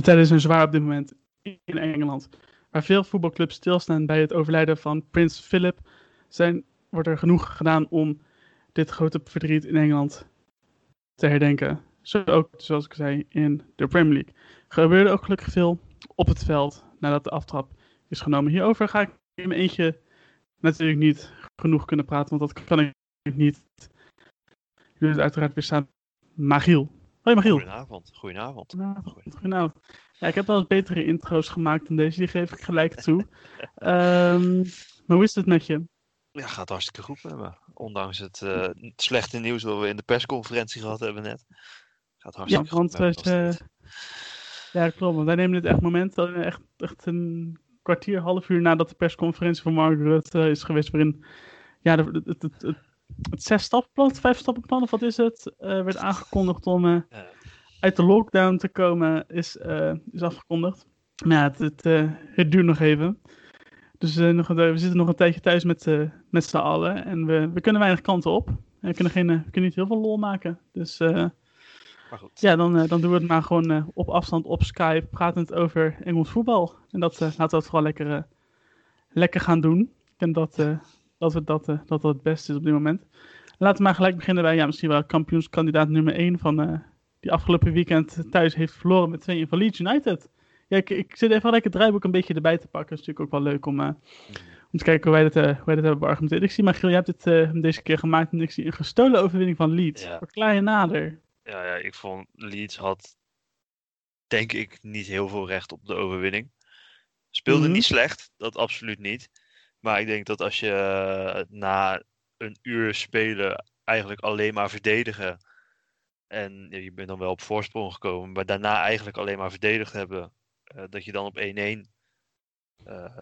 De tijden zijn zwaar op dit moment in Engeland. Waar veel voetbalclubs stilstaan bij het overlijden van prins Philip, zijn, wordt er genoeg gedaan om dit grote verdriet in Engeland te herdenken. Zo ook, zoals ik zei, in de Premier League. Gebeurde ook gelukkig veel op het veld nadat de aftrap is genomen. Hierover ga ik in mijn eentje natuurlijk niet genoeg kunnen praten, want dat kan ik niet. Jullie is uiteraard weer staan. Magiel. Hoi Magiel. Goedenavond, goedenavond. Goedenavond. Goedenavond. Ja, ik heb wel eens betere intro's gemaakt dan deze, die geef ik gelijk toe. Ehm, maar hoe is het met je? Ja, gaat hartstikke goed met me. Ondanks het eh, slechte nieuws wat we in de persconferentie gehad hebben net. Gaat hartstikke Ja, want goed eh, steeds. Ja, dat klopt. Want wij nemen dit echt moment, eh, echt, echt een kwartier, half uur nadat de persconferentie van Mark Rutte is geweest, waarin ja, het, het, het, het, het zes stappenplan, het vijf stappenplan, of wat is het, eh, werd aangekondigd om eh, uit de lockdown te komen, is, eh, is afgekondigd. Maar ja, het, het, het duurt nog even. Dus nog, een- we zitten nog een tijdje thuis met, met z'n allen en we, we kunnen weinig kanten op. We kunnen, geen, we kunnen niet heel veel lol maken. Dus Maar goed. ja, dan, dan doen we het maar gewoon op afstand op Skype, pratend over Engels voetbal. En dat, laten we het vooral lekker, lekker gaan doen. Ik denk dat, dat, we dat, eh, dat dat het beste is op dit moment. Laten we maar gelijk beginnen bij ja, misschien wel kampioenskandidaat nummer 1 van eh, die afgelopen weekend thuis heeft verloren met 2 van Leeds United. Ja, ik, ik zit even lekker het draaiboek een beetje erbij te pakken. Dat is natuurlijk ook wel leuk om, eh, om te kijken hoe wij dat, eh, hoe wij dat hebben beargumenteerd. Ik zie, Magiel, je hebt eh, deze keer gemaakt en ik zie een gestolen overwinning van Leeds. Ja. Verklaar je nader. Ja, ja, ik vond Leeds had denk ik niet heel veel recht op de overwinning. Speelde Mhm. niet slecht, dat absoluut niet. Maar ik denk dat als je eh, na een uur spelen eigenlijk alleen maar verdedigen. En je bent dan wel op voorsprong gekomen, maar daarna eigenlijk alleen maar verdedigd hebben. eh, dat je dan op 1-1 eh,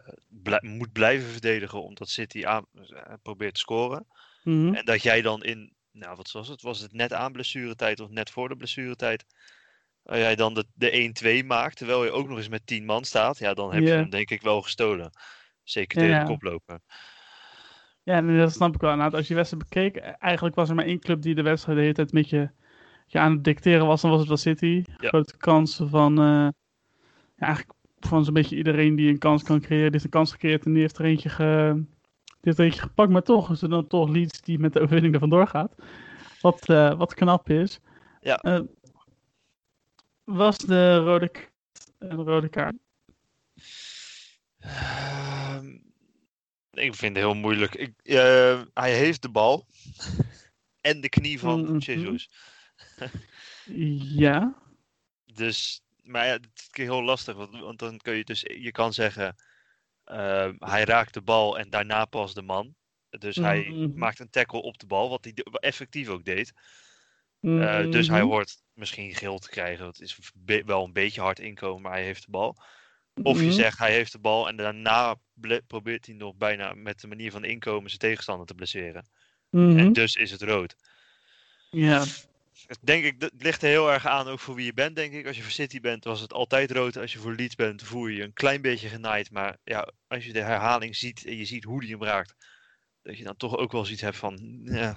moet blijven verdedigen omdat City aan, probeert te scoren. Mhm. En dat jij dan in, nou wat was het? Was het net aan blessuretijd of net voor de blessuretijd? Als jij dan de, de 1-2 maakt, terwijl je ook nog eens met 10 man staat, ja, dan heb je hem denk ik wel gestolen. Zeker tegen ja. de koploper. Ja, nee, dat snap ik wel. Nou, als je wedstrijd bekeek, eh, eigenlijk was er maar één club die de wedstrijd de hele tijd een beetje ja, aan het dicteren was. Dan was het wel City. Ja. Grote kansen van, eh, ja, eigenlijk van zo'n beetje iedereen die een kans kan creëren. Die heeft een kans gecreëerd en die heeft er eentje, ge, die heeft er eentje gepakt. Maar toch is er dan toch Leeds die met de overwinning er vandoor gaat. Wat, eh, wat knap is. Ja. Was de rode, een rode kaart? Ik vind het heel moeilijk. Ik, eh, hij heeft de bal. en de knie van Mhm. Jesus. Ja. Dus, maar ja, het is heel lastig. Want, want dan kun je dus, je kan zeggen, ehm, hij raakt de bal en daarna pas de man. Dus hij Mhm. maakt een tackle op de bal, wat hij effectief ook deed. Eh, dus hij Mhm. hoort misschien geel te krijgen. Dat is wel een beetje hard inkomen, maar hij heeft de bal. Of je Mhm. zegt hij heeft de bal en daarna probeert hij nog bijna met de manier van inkomen zijn tegenstander te blesseren. Mhm. En dus is het rood. Ja. Het Denk ik, dat ligt er heel erg aan ook voor wie je bent, denk ik. Als je voor City bent, was het altijd rood. Als je voor Leeds bent, voel je je een klein beetje genaaid. Maar ja, als je de herhaling ziet en je ziet hoe die hem raakt, dat je dan toch ook wel zoiets hebt van, ja,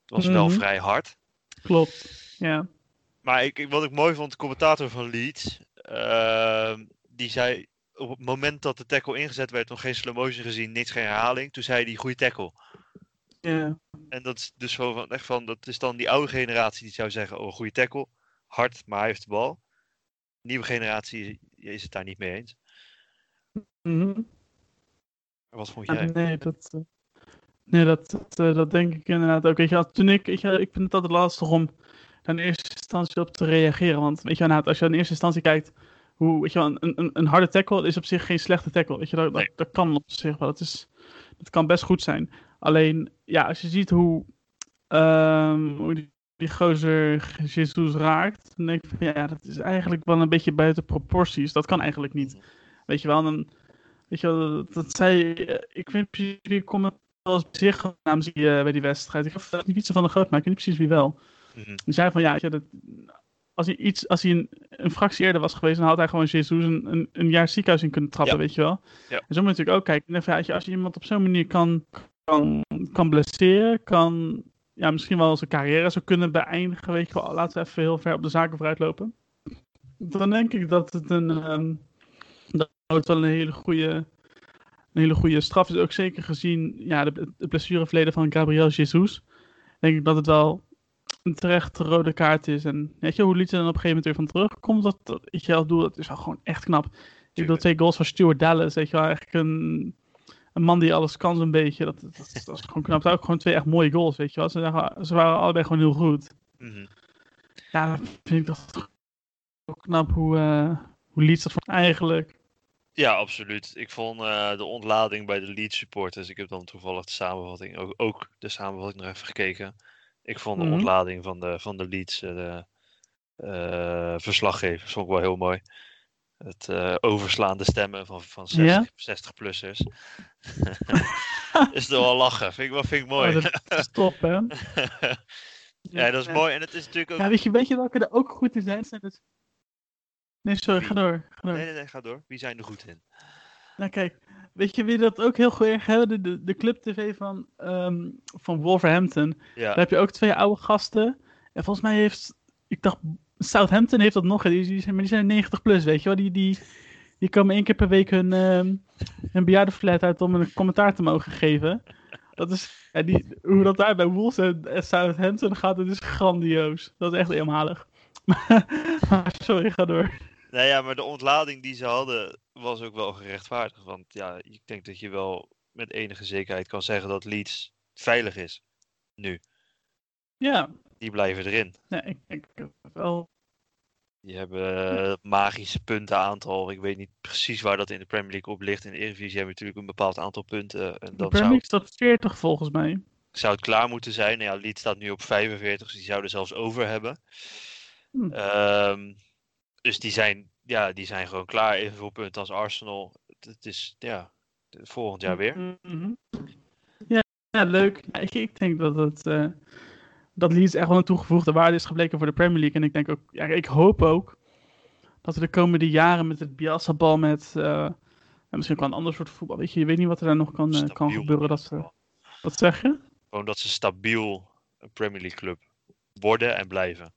het was wel Mhm. vrij hard. Klopt. Ja. Maar ik, ik- wat ik mooi vond, de commentator van Leeds, ehm, die zei op het moment dat de tackle ingezet werd, nog geen slow motion gezien, niks, geen herhaling. Toen zei hij goede tackle. Ja. En dat is dus zo van, echt van, dat is dan die oude generatie die zou zeggen, oh goede tackle, hard, maar hij heeft de bal. Nieuwe generatie is het daar niet mee eens. Mhm. Wat vond jij? nee, dat, eh, nee dat, dat, eh, dat denk ik inderdaad ook. Weet je, wel, toen ik, je, wel, ik vind het altijd lastig om in eerste instantie op te reageren. Want weet je, als je in eerste instantie kijkt, hoe, weet je, wel, een, een, een harde tackle is op zich geen slechte tackle. Weet je, dat, dat, dat kan op zich wel. Dat, is, dat kan best goed zijn. Alleen, ja, als je ziet hoe, ehm, hoe die die gozer Jesus raakt, dan denk ik van ja, dat is eigenlijk wel een beetje buiten proporties. Dat kan eigenlijk niet. Weet je wel, dan, weet je wel, dat, dat zei, eh, ik weet precies wie comment was zich namens die, bij die wedstrijd. Ik dat niet iets van de groot, maar ik weet niet precies wie wel. Mhm. Die zei van ja, dat, als hij, iets, als hij een, een fractie eerder was geweest, dan had hij gewoon Jesus een, een, een jaar ziekenhuis in kunnen trappen, Ja. weet je wel. Ja. En zo moet je natuurlijk ook kijken. En van, ja, als, je, als je iemand op zo'n manier kan, kan, kan blesseren, kan ja, misschien wel zijn carrière zou kunnen beëindigen, weet je wel. Laten we even heel ver op de zaken vooruit lopen. Dan denk ik dat het een, ehm, dat het wel een hele goede, een hele goede straf is. Ook zeker gezien ja, de, het blessureverleden van Gabriel Jesus. Denk ik dat het wel een terecht rode kaart is. En weet je, hoe liet hij dan op een gegeven moment weer van terugkomt, dat, dat weet je wel, doel, dat is wel gewoon echt knap. Ik bedoel, twee goals van Stuart Dallas, weet je wel, eigenlijk een, een man die alles kan zo'n beetje. Dat, dat, dat, dat is gewoon knap. Ook gewoon twee echt mooie goals, weet je wel. Ze, waren- ze waren allebei gewoon heel goed. Mhm. Ja, dan vind ik dat ook knap hoe, eh hoe Leeds dat vond eigenlijk. Ja, absoluut. Ik vond eh, de ontlading bij de Leeds supporters. Ik heb dan toevallig de samenvatting, ook, ook de samenvatting nog even gekeken. Ik vond de Mhm. ontlading van de, van de Leeds eh, de, eh, verslaggevers vond ik wel heel mooi. Het eh, overslaande stemmen van, van 60, 60-plussers. is toch wel lachen. Vind ik, wel, vind ik mooi. Oh, dat is top, hè? ja, dat is mooi. En het is natuurlijk ook... Ja, weet je, weet je welke er ook goed in zijn? Zijn het... Nee, sorry, ga door. Ga door. Nee, nee, nee, ga door. Wie zijn er goed in? Nou kijk, weet je wie dat ook heel goed erg hebben? De, de, Club TV van, ehm, van Wolverhampton. Ja, Daar heb je ook twee oude gasten. En volgens mij heeft, ik dacht, Southampton heeft dat nog. Die, die, zijn, maar die zijn 90 plus, weet je wel. Die, die, die komen één keer per week hun, ehm hun bejaardenflat uit om een commentaar te mogen geven. Dat is, ja, die, hoe dat daar bij Wolves en, en Southampton gaat, dat is grandioos. Dat is echt eenmalig. maar sorry, ga door. Nou ja, maar de ontlading die ze hadden was ook wel gerechtvaardigd. Want ja, ik denk dat je wel met enige zekerheid kan zeggen dat Leeds veilig is. Nu. Ja, Die blijven erin. nee, ik denk wel. Die hebben eh, het magische puntenaantal. Ik weet niet precies waar dat in de Premier League op ligt. In de Eredivisie hebben we natuurlijk een bepaald aantal punten. En De Premier League staat 40 volgens mij. zou het klaar moeten zijn. Nou ja, Leeds staat nu op 45, dus die zouden zelfs over hebben. Hm. Ehm, dus die zijn, ja, die zijn gewoon klaar. Evenveel punten als Arsenal. Het, is, ja, volgend jaar weer. Mhm. Ja, ja, leuk. Ja, ik, ik denk dat het. eh, dat Leeds echt wel een toegevoegde waarde is gebleken voor de Premier League. En ik denk ook, ja, ik hoop ook dat we de komende jaren met het Bielsa-bal, met en misschien ook wel een ander soort voetbal, weet je, je weet niet wat er daar nog kan, eh, kan gebeuren. Dat ze, wat zeg je? Gewoon dat ze stabiel een Premier League club worden en blijven.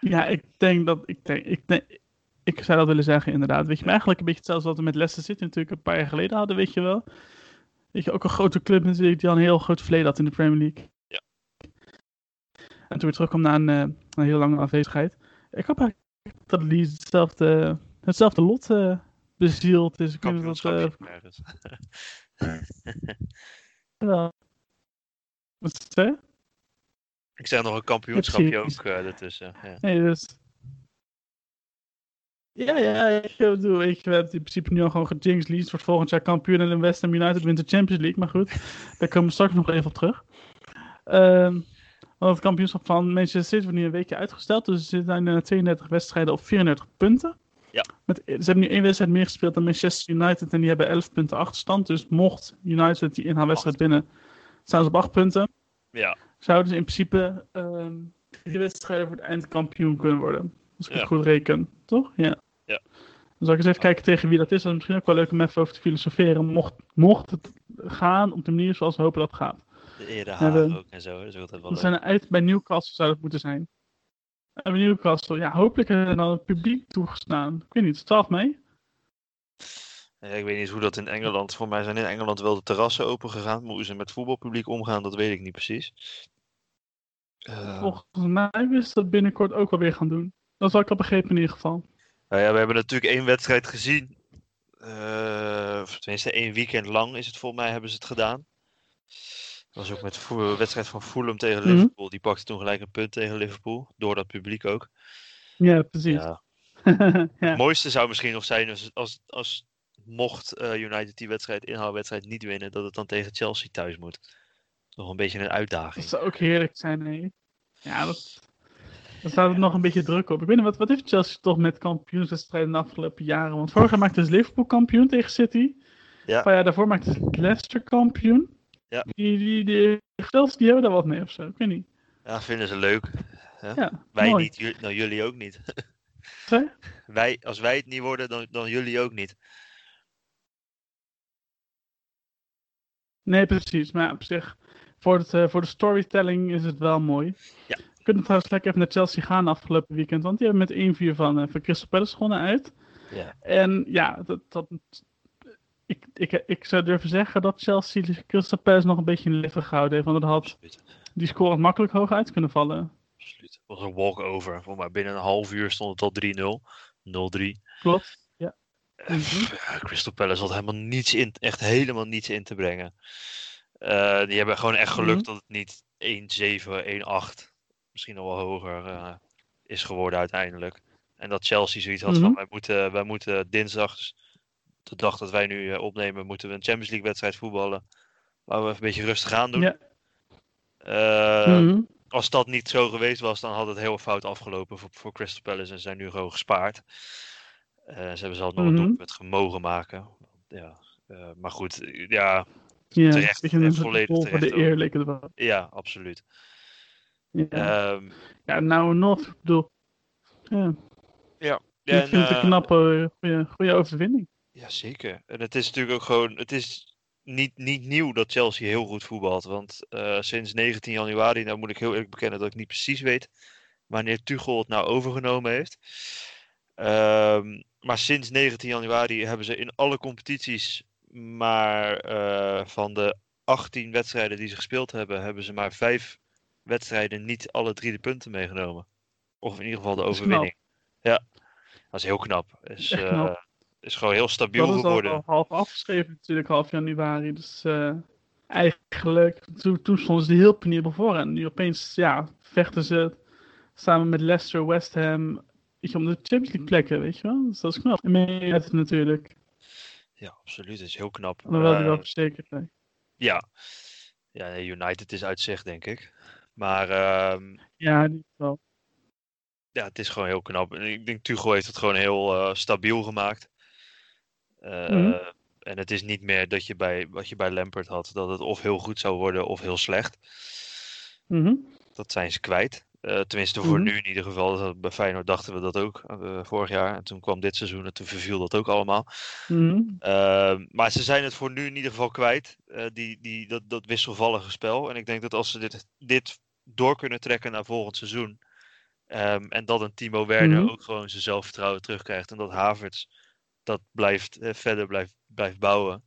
Ja, ik denk dat, ik denk, ik denk, ik zou dat willen zeggen inderdaad. Weet je, maar eigenlijk een beetje hetzelfde wat we met Leicester City natuurlijk een paar jaar geleden hadden, weet je wel. Weet je, ook een grote club natuurlijk die al een heel groot verleden had in de Premier League. Ja. En toen weer terugkwam na een, eh, een heel lange afwezigheid. Ik hoop eigenlijk dat Leeds hetzelfde, hetzelfde lot eh bezield is. Ik dat, eh, Kampioenschapje ergens. wel. Wat is het, hè? Ik zeg nog een kampioenschapje ook eh, ertussen. Ja. Nee, dus... Ja, ja, ik bedoel, we hebben in principe nu al gewoon gejinxed. Leeds wordt volgend jaar kampioen en West Ham United wint de Champions League. Maar goed, daar komen we straks nog even op terug. Ehm, want het kampioenschap van Manchester City wordt nu een weekje uitgesteld. Dus ze zijn eh, 32 wedstrijden op 34 punten. Ja. Met, ze hebben nu één wedstrijd meer gespeeld dan Manchester United en die hebben 11 punten achterstand. Dus mocht United die inhaalwedstrijd winnen, staan ze op 8 punten. ja, Zouden ze in principe ehm drie wedstrijden voor het eindkampioen kunnen worden. Als ik Ja. het goed reken, toch? Ja. Dan zal ik eens even kijken tegen wie dat is. Dat is misschien ook wel leuk om even over te filosoferen. Mocht, mocht het gaan op de manier zoals we hopen dat het gaat. de Ere Hebben- Haag ook en zo. Dat is altijd wel We zijn uit bij Newcastle zou dat moeten zijn. En bij Newcastle, ja, hopelijk hebben we dan het publiek toegestaan. Ik weet niet, 12 mei? Ja, ik weet niet hoe dat in Engeland. Voor mij zijn in Engeland wel de terrassen open gegaan. Maar hoe ze met voetbalpubliek omgaan, dat weet ik niet precies. Volgens mij is dat binnenkort ook wel weer gaan doen. Dat zal ik al begrepen in ieder geval. Nou ja, we hebben natuurlijk één wedstrijd gezien. Eh, of tenminste, één weekend lang is het volgens mij hebben ze het gedaan. Dat was ook met de wedstrijd van Fulham tegen Mhm. Liverpool. Die pakte toen gelijk een punt tegen Liverpool. Door dat publiek ook. Ja, precies. Ja. Ja. Het mooiste zou misschien nog zijn als, als, als mocht eh, United die wedstrijd, inhaalwedstrijd niet winnen, dat het dan tegen Chelsea thuis moet. Nog een beetje een Dat uitdaging. zou ook heerlijk zijn, nee. Ja, dat... Dan staat het nog een beetje druk op. Ik weet niet, wat, wat heeft Chelsea toch met kampioenswedstrijden de afgelopen jaren? Want vorig jaar maakte ze Liverpool kampioen tegen City. Ja. Paar jaar daarvoor maakte ze Leicester kampioen. Ja. Die, die, die, Chelsea, die hebben daar wat mee of zo. Ik weet niet. Ja, vinden ze leuk. Ja, Wij mooi. niet, jullie, nou jullie ook niet. Wij, als wij het niet worden, dan, dan jullie ook niet. Nee, precies. Maar ja, op zich, voor, het, eh, voor de storytelling is het wel mooi. Ja. Kunnen trouwens lekker even naar Chelsea gaan afgelopen weekend. Want die hebben met 1-4 van, eh van Crystal Palace gewonnen uit. Ja. En ja, dat, dat, ik, ik, ik zou durven zeggen dat Chelsea Crystal Palace nog een beetje in leven gehouden heeft. Want dat had die score makkelijk hoog uit kunnen vallen. Absoluut. Het was een walk-over. Voor mij binnen een half uur stond het al 3-0. 0-3. Klopt. Ja, Crystal Palace had helemaal niets in, echt helemaal niets in te brengen. Eh, die hebben gewoon echt geluk Mhm. dat het niet 1-7, 1-8, misschien nog wel hoger eh, is geworden uiteindelijk. En dat Chelsea zoiets had Mhm. van, wij moeten, wij moeten dinsdag, dus de dag dat wij nu eh, opnemen, moeten we een Champions League wedstrijd voetballen. Laten we even een beetje rustig aan doen. Ja. Eh, Mhm. als dat niet zo geweest was, dan had het heel fout afgelopen voor, voor Crystal Palace en zijn nu gewoon gespaard. Ze hebben zelfs nog Mhm. een doelpunt gemogen maken. Ja, maar goed, ja, Ja, terecht, een volledig de terecht ook. eer leek het wel. ja absoluut. Ja, Ehm, ja nou North, ik bedoel, ja, ja, ik vind het een eh, knappe, goede, goede overwinning. Ja, zeker. En het is natuurlijk ook gewoon, het is niet, niet nieuw dat Chelsea heel goed voetbalt. Want eh, sinds 19 januari, nou moet ik heel eerlijk bekennen dat ik niet precies weet wanneer Tuchel het nou overgenomen heeft. Ehm, maar sinds 19 januari hebben ze in alle competities maar eh, van de 18 wedstrijden die ze gespeeld hebben, hebben ze maar vijf wedstrijden niet alle drie de punten meegenomen. Of in ieder geval de Dat is overwinning. Ja, dat is heel knap. Is, Echt eh, is gewoon heel stabiel Dat is al, geworden. al half afgeschreven natuurlijk, half januari. Dus eh, eigenlijk, toen, toen stonden ze er heel penibel voor. En nu opeens, ja, vechten ze samen met Leicester, West Ham, je, om de Champions League plekken, weet je wel. Dus dat is knap. En mee uit natuurlijk, Ja, absoluut. Het is heel knap. alhoewel die Eh, wel verzekerd zijn. ja. ja, United is uit zich, denk ik. Maar ehm, Ja, die wel. ja, het is gewoon heel knap. En ik denk Tuchel heeft het gewoon heel eh, stabiel gemaakt. Eh, Mhm. En het is niet meer dat je bij, wat je bij Lampert had, dat het of heel goed zou worden of heel slecht. Mhm. Dat zijn ze kwijt. Eh, tenminste, voor Mhm. nu in ieder geval. Dat- Bij Feyenoord dachten we dat ook vorig jaar. En toen kwam dit seizoen en toen verviel dat ook allemaal. Ehm, maar ze zijn het voor nu in ieder geval kwijt, die, die, dat, dat wisselvallige spel. En ik denk dat als ze dit, dit door kunnen trekken naar volgend seizoen. ehm, en dat een Timo Werner Mhm. ook gewoon zijn zelfvertrouwen terugkrijgt. En dat Havertz dat blijft, eh, verder blijft, blijft bouwen.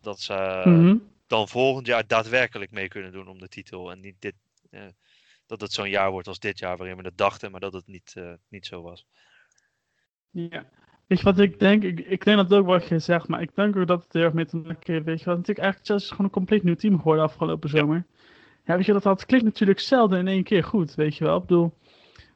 Dat ze eh, Mhm. dan volgend jaar daadwerkelijk mee kunnen doen om de titel. En niet dit, eh, dat het zo'n jaar wordt als dit jaar waarin we het dachten, maar dat het niet, niet zo was. Ja. Weet je wat ik denk? Ik, ik denk dat ook wat je zegt, maar ik denk ook dat het heel erg mee te maken heeft. Weet je wat? Natuurlijk, eigenlijk Chelsea is gewoon een compleet nieuw team geworden afgelopen zomer. Ja, weet je, dat, dat klinkt natuurlijk zelden in één keer goed, weet je wel. Ik bedoel,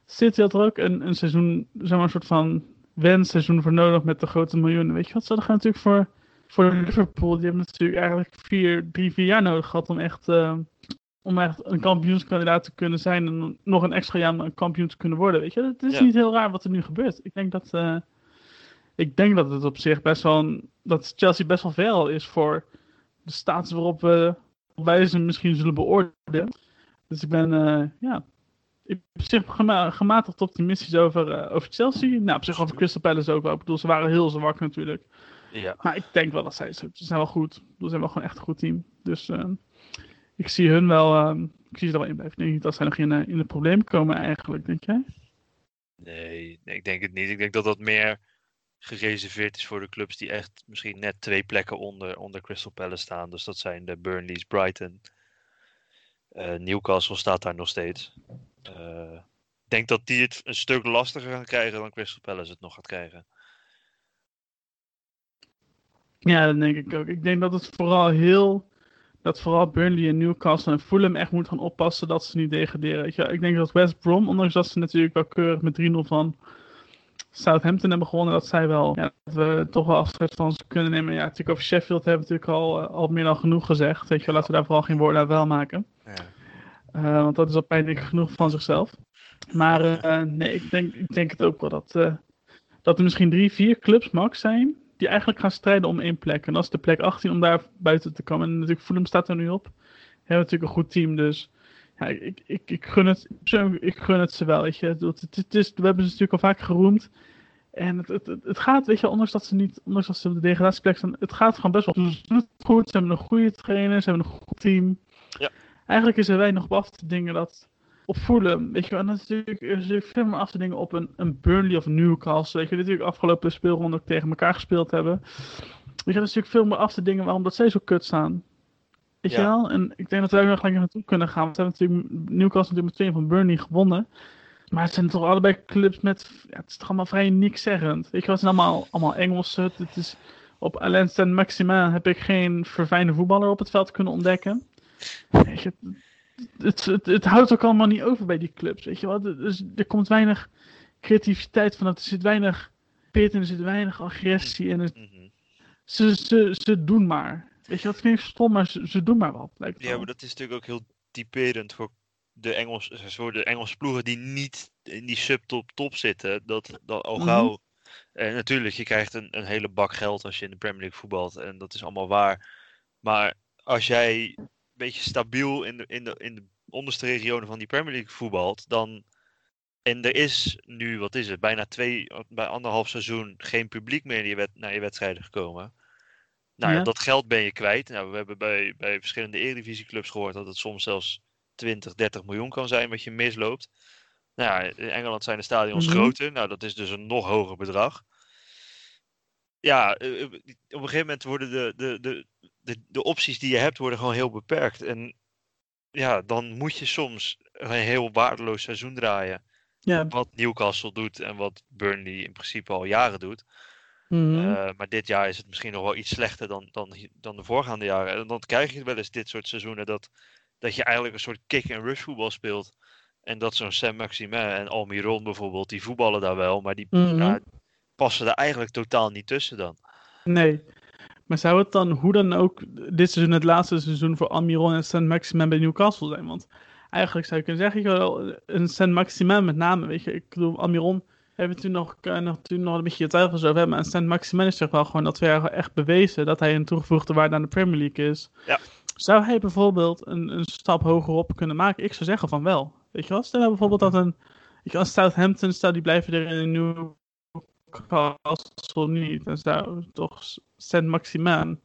City had er ook een, een seizoen, zeg maar, een soort van wensseizoen voor nodig met de grote miljoenen. Weet je wat? Ze hadden natuurlijk voor, voor Liverpool, die hebben natuurlijk eigenlijk vier, drie, vier jaar nodig gehad om echt, eh, om echt een kampioenskandidaat te kunnen zijn en nog een extra jaar een kampioen te kunnen worden, weet je. Het is Ja. niet heel raar wat er nu gebeurt. Ik denk dat, eh, ik denk dat het op zich best wel, een, dat Chelsea best wel veel is voor de status waarop we, wij ze misschien zullen beoordelen. Dus ik ben, eh, ja, op zich gema- gematigd optimistisch over, eh, over Chelsea. Nou, op zich over Crystal Palace ook wel. Ik bedoel, ze waren heel zwak natuurlijk. Ja, Maar ik denk wel dat zij, ze ze zijn wel goed. Bedoel, ze zijn wel gewoon echt een goed team. Dus eh, ik zie hun wel, eh, ik zie ze er wel in blijven. Ik denk niet dat zij nog in, in de problemen komen eigenlijk, denk jij? nee, nee, ik denk het niet. Ik denk dat dat meer gereserveerd is voor de clubs die echt misschien net twee plekken onder, onder Crystal Palace staan. Dus dat zijn de Burnleys, Brighton. Eh, Newcastle staat daar nog steeds. Eh, ik denk dat die het een stuk lastiger gaan krijgen dan Crystal Palace het nog gaat krijgen. Ja, dat denk ik ook. Ik denk dat het vooral heel. Dat vooral Burnley en Newcastle en Fulham echt moeten gaan oppassen dat ze niet degraderen. Wel. ik denk dat West Brom, ondanks dat ze natuurlijk wel keurig met 3-0 van Southampton hebben gewonnen, dat zij wel. Ja, dat we toch wel afscheid van ze kunnen nemen. Ja, natuurlijk over Sheffield hebben we natuurlijk al, eh, al meer dan genoeg gezegd. Weet je, wel. laten we daar vooral geen woorden aan wel maken. Ja. Eh, want dat is al pijnlijk genoeg van zichzelf. Maar eh, nee, ik denk, ik denk het ook wel dat, dat er misschien drie, vier clubs max zijn. Die eigenlijk gaan strijden om één plek. En dat is de plek 18 om daar buiten te komen. En natuurlijk Fulham staat er nu op. We hebben natuurlijk een goed team, dus ja, ik, ik, ik, gun, het, ik gun het ze wel. Weet je. Het, het, het is, we hebben ze natuurlijk al vaak geroemd. En het, het, het, gaat, weet je, ondanks dat ze niet, ondanks dat ze op de degradatieplek staan, het gaat gewoon best wel ze doen het goed. Ze hebben een goede trainer, ze hebben een goed team. Ja. Eigenlijk is er weinig op af te dingen dat op voelen. Weet je, en dat is natuurlijk, er is natuurlijk veel meer af te dingen op een, een Burnley of Newcastle. Weet je, die natuurlijk afgelopen speelronde tegen elkaar gespeeld hebben. Weet je, dat is natuurlijk veel meer af te dingen waarom dat zij zo kut staan. Weet je Ja. wel? En ik denk dat wij er nog gelijk naartoe kunnen gaan. Want we hebben natuurlijk Newcastle natuurlijk met twee van Burnley gewonnen. Maar het zijn toch allebei clubs met. Ja, het is toch allemaal vrij niek zeggend. Weet je wel, het zijn allemaal, allemaal Engelsen. Het is, op Alain Saint Maximin heb ik geen verfijnde voetballer op het veld kunnen ontdekken. Weet je, het, het, het, houdt ook allemaal niet over bij die clubs. Weet je wel? Er, is- er komt weinig creativiteit van. Er zit weinig pit en er zit weinig agressie. En het- Mhm. ze, ze, ze doen maar. Weet je, dat klinkt stom, maar ze, ze doen maar wat. Lijkt Ja, wel. maar dat is natuurlijk ook heel typerend voor de Engels, voor de Engelse ploegen die niet in die subtop top zitten. Dat, dat al Mhm. gauw. En natuurlijk, je krijgt een, een hele bak geld als je in de Premier League voetbalt. En dat is allemaal waar. Maar als jij een beetje stabiel in de, in de, in de onderste regionen van die Premier League voetbalt, dan. En er is nu, wat is het, bijna twee, bij anderhalf seizoen geen publiek meer in je wed, naar je wedstrijden gekomen. Nou ja, Ja. dat geld ben je kwijt. Nou, we hebben bij, bij verschillende Eredivisieclubs gehoord dat het soms zelfs 20, 30 miljoen kan zijn wat je misloopt. Nou ja, in Engeland zijn de stadions Mhm. groter. Nou, dat is dus een nog hoger bedrag. Ja, eh, eh, op een gegeven moment worden de, de, de, de, de opties die je hebt worden gewoon heel beperkt. En ja, dan moet je soms een heel waardeloos seizoen draaien. Ja, Wat Newcastle doet en wat Burnley in principe al jaren doet. Mhm. Eh, maar dit jaar is het misschien nog wel iets slechter dan, dan, dan de voorgaande jaren. En dan krijg je wel eens dit soort seizoenen dat, dat je eigenlijk een soort kick-and-rush voetbal speelt. En dat zo'n Sam Maximin en Almiron bijvoorbeeld, die voetballen daar wel, maar die Mhm. ja, passen er eigenlijk totaal niet tussen dan. Nee. Maar zou het dan hoe dan ook dit seizoen het laatste seizoen voor Almiron en Saint Maximin bij Newcastle zijn? Want eigenlijk zou je kunnen zeggen, een Saint Maximin met name, weet je. Ik bedoel, Almiron hebben we toen nog, eh, nog, toen nog een beetje twijfels over hebben. En Saint Maximin is toch wel gewoon dat jaar echt bewezen dat hij een toegevoegde waarde aan de Premier League is. Ja. Zou hij bijvoorbeeld een, een stap hoger op kunnen maken? Ik zou zeggen van wel. Weet je wel, stel nou bijvoorbeeld dat een, je, als Southampton, stel die blijven er in een Newcastle niet, dan zou toch Saint Maximin,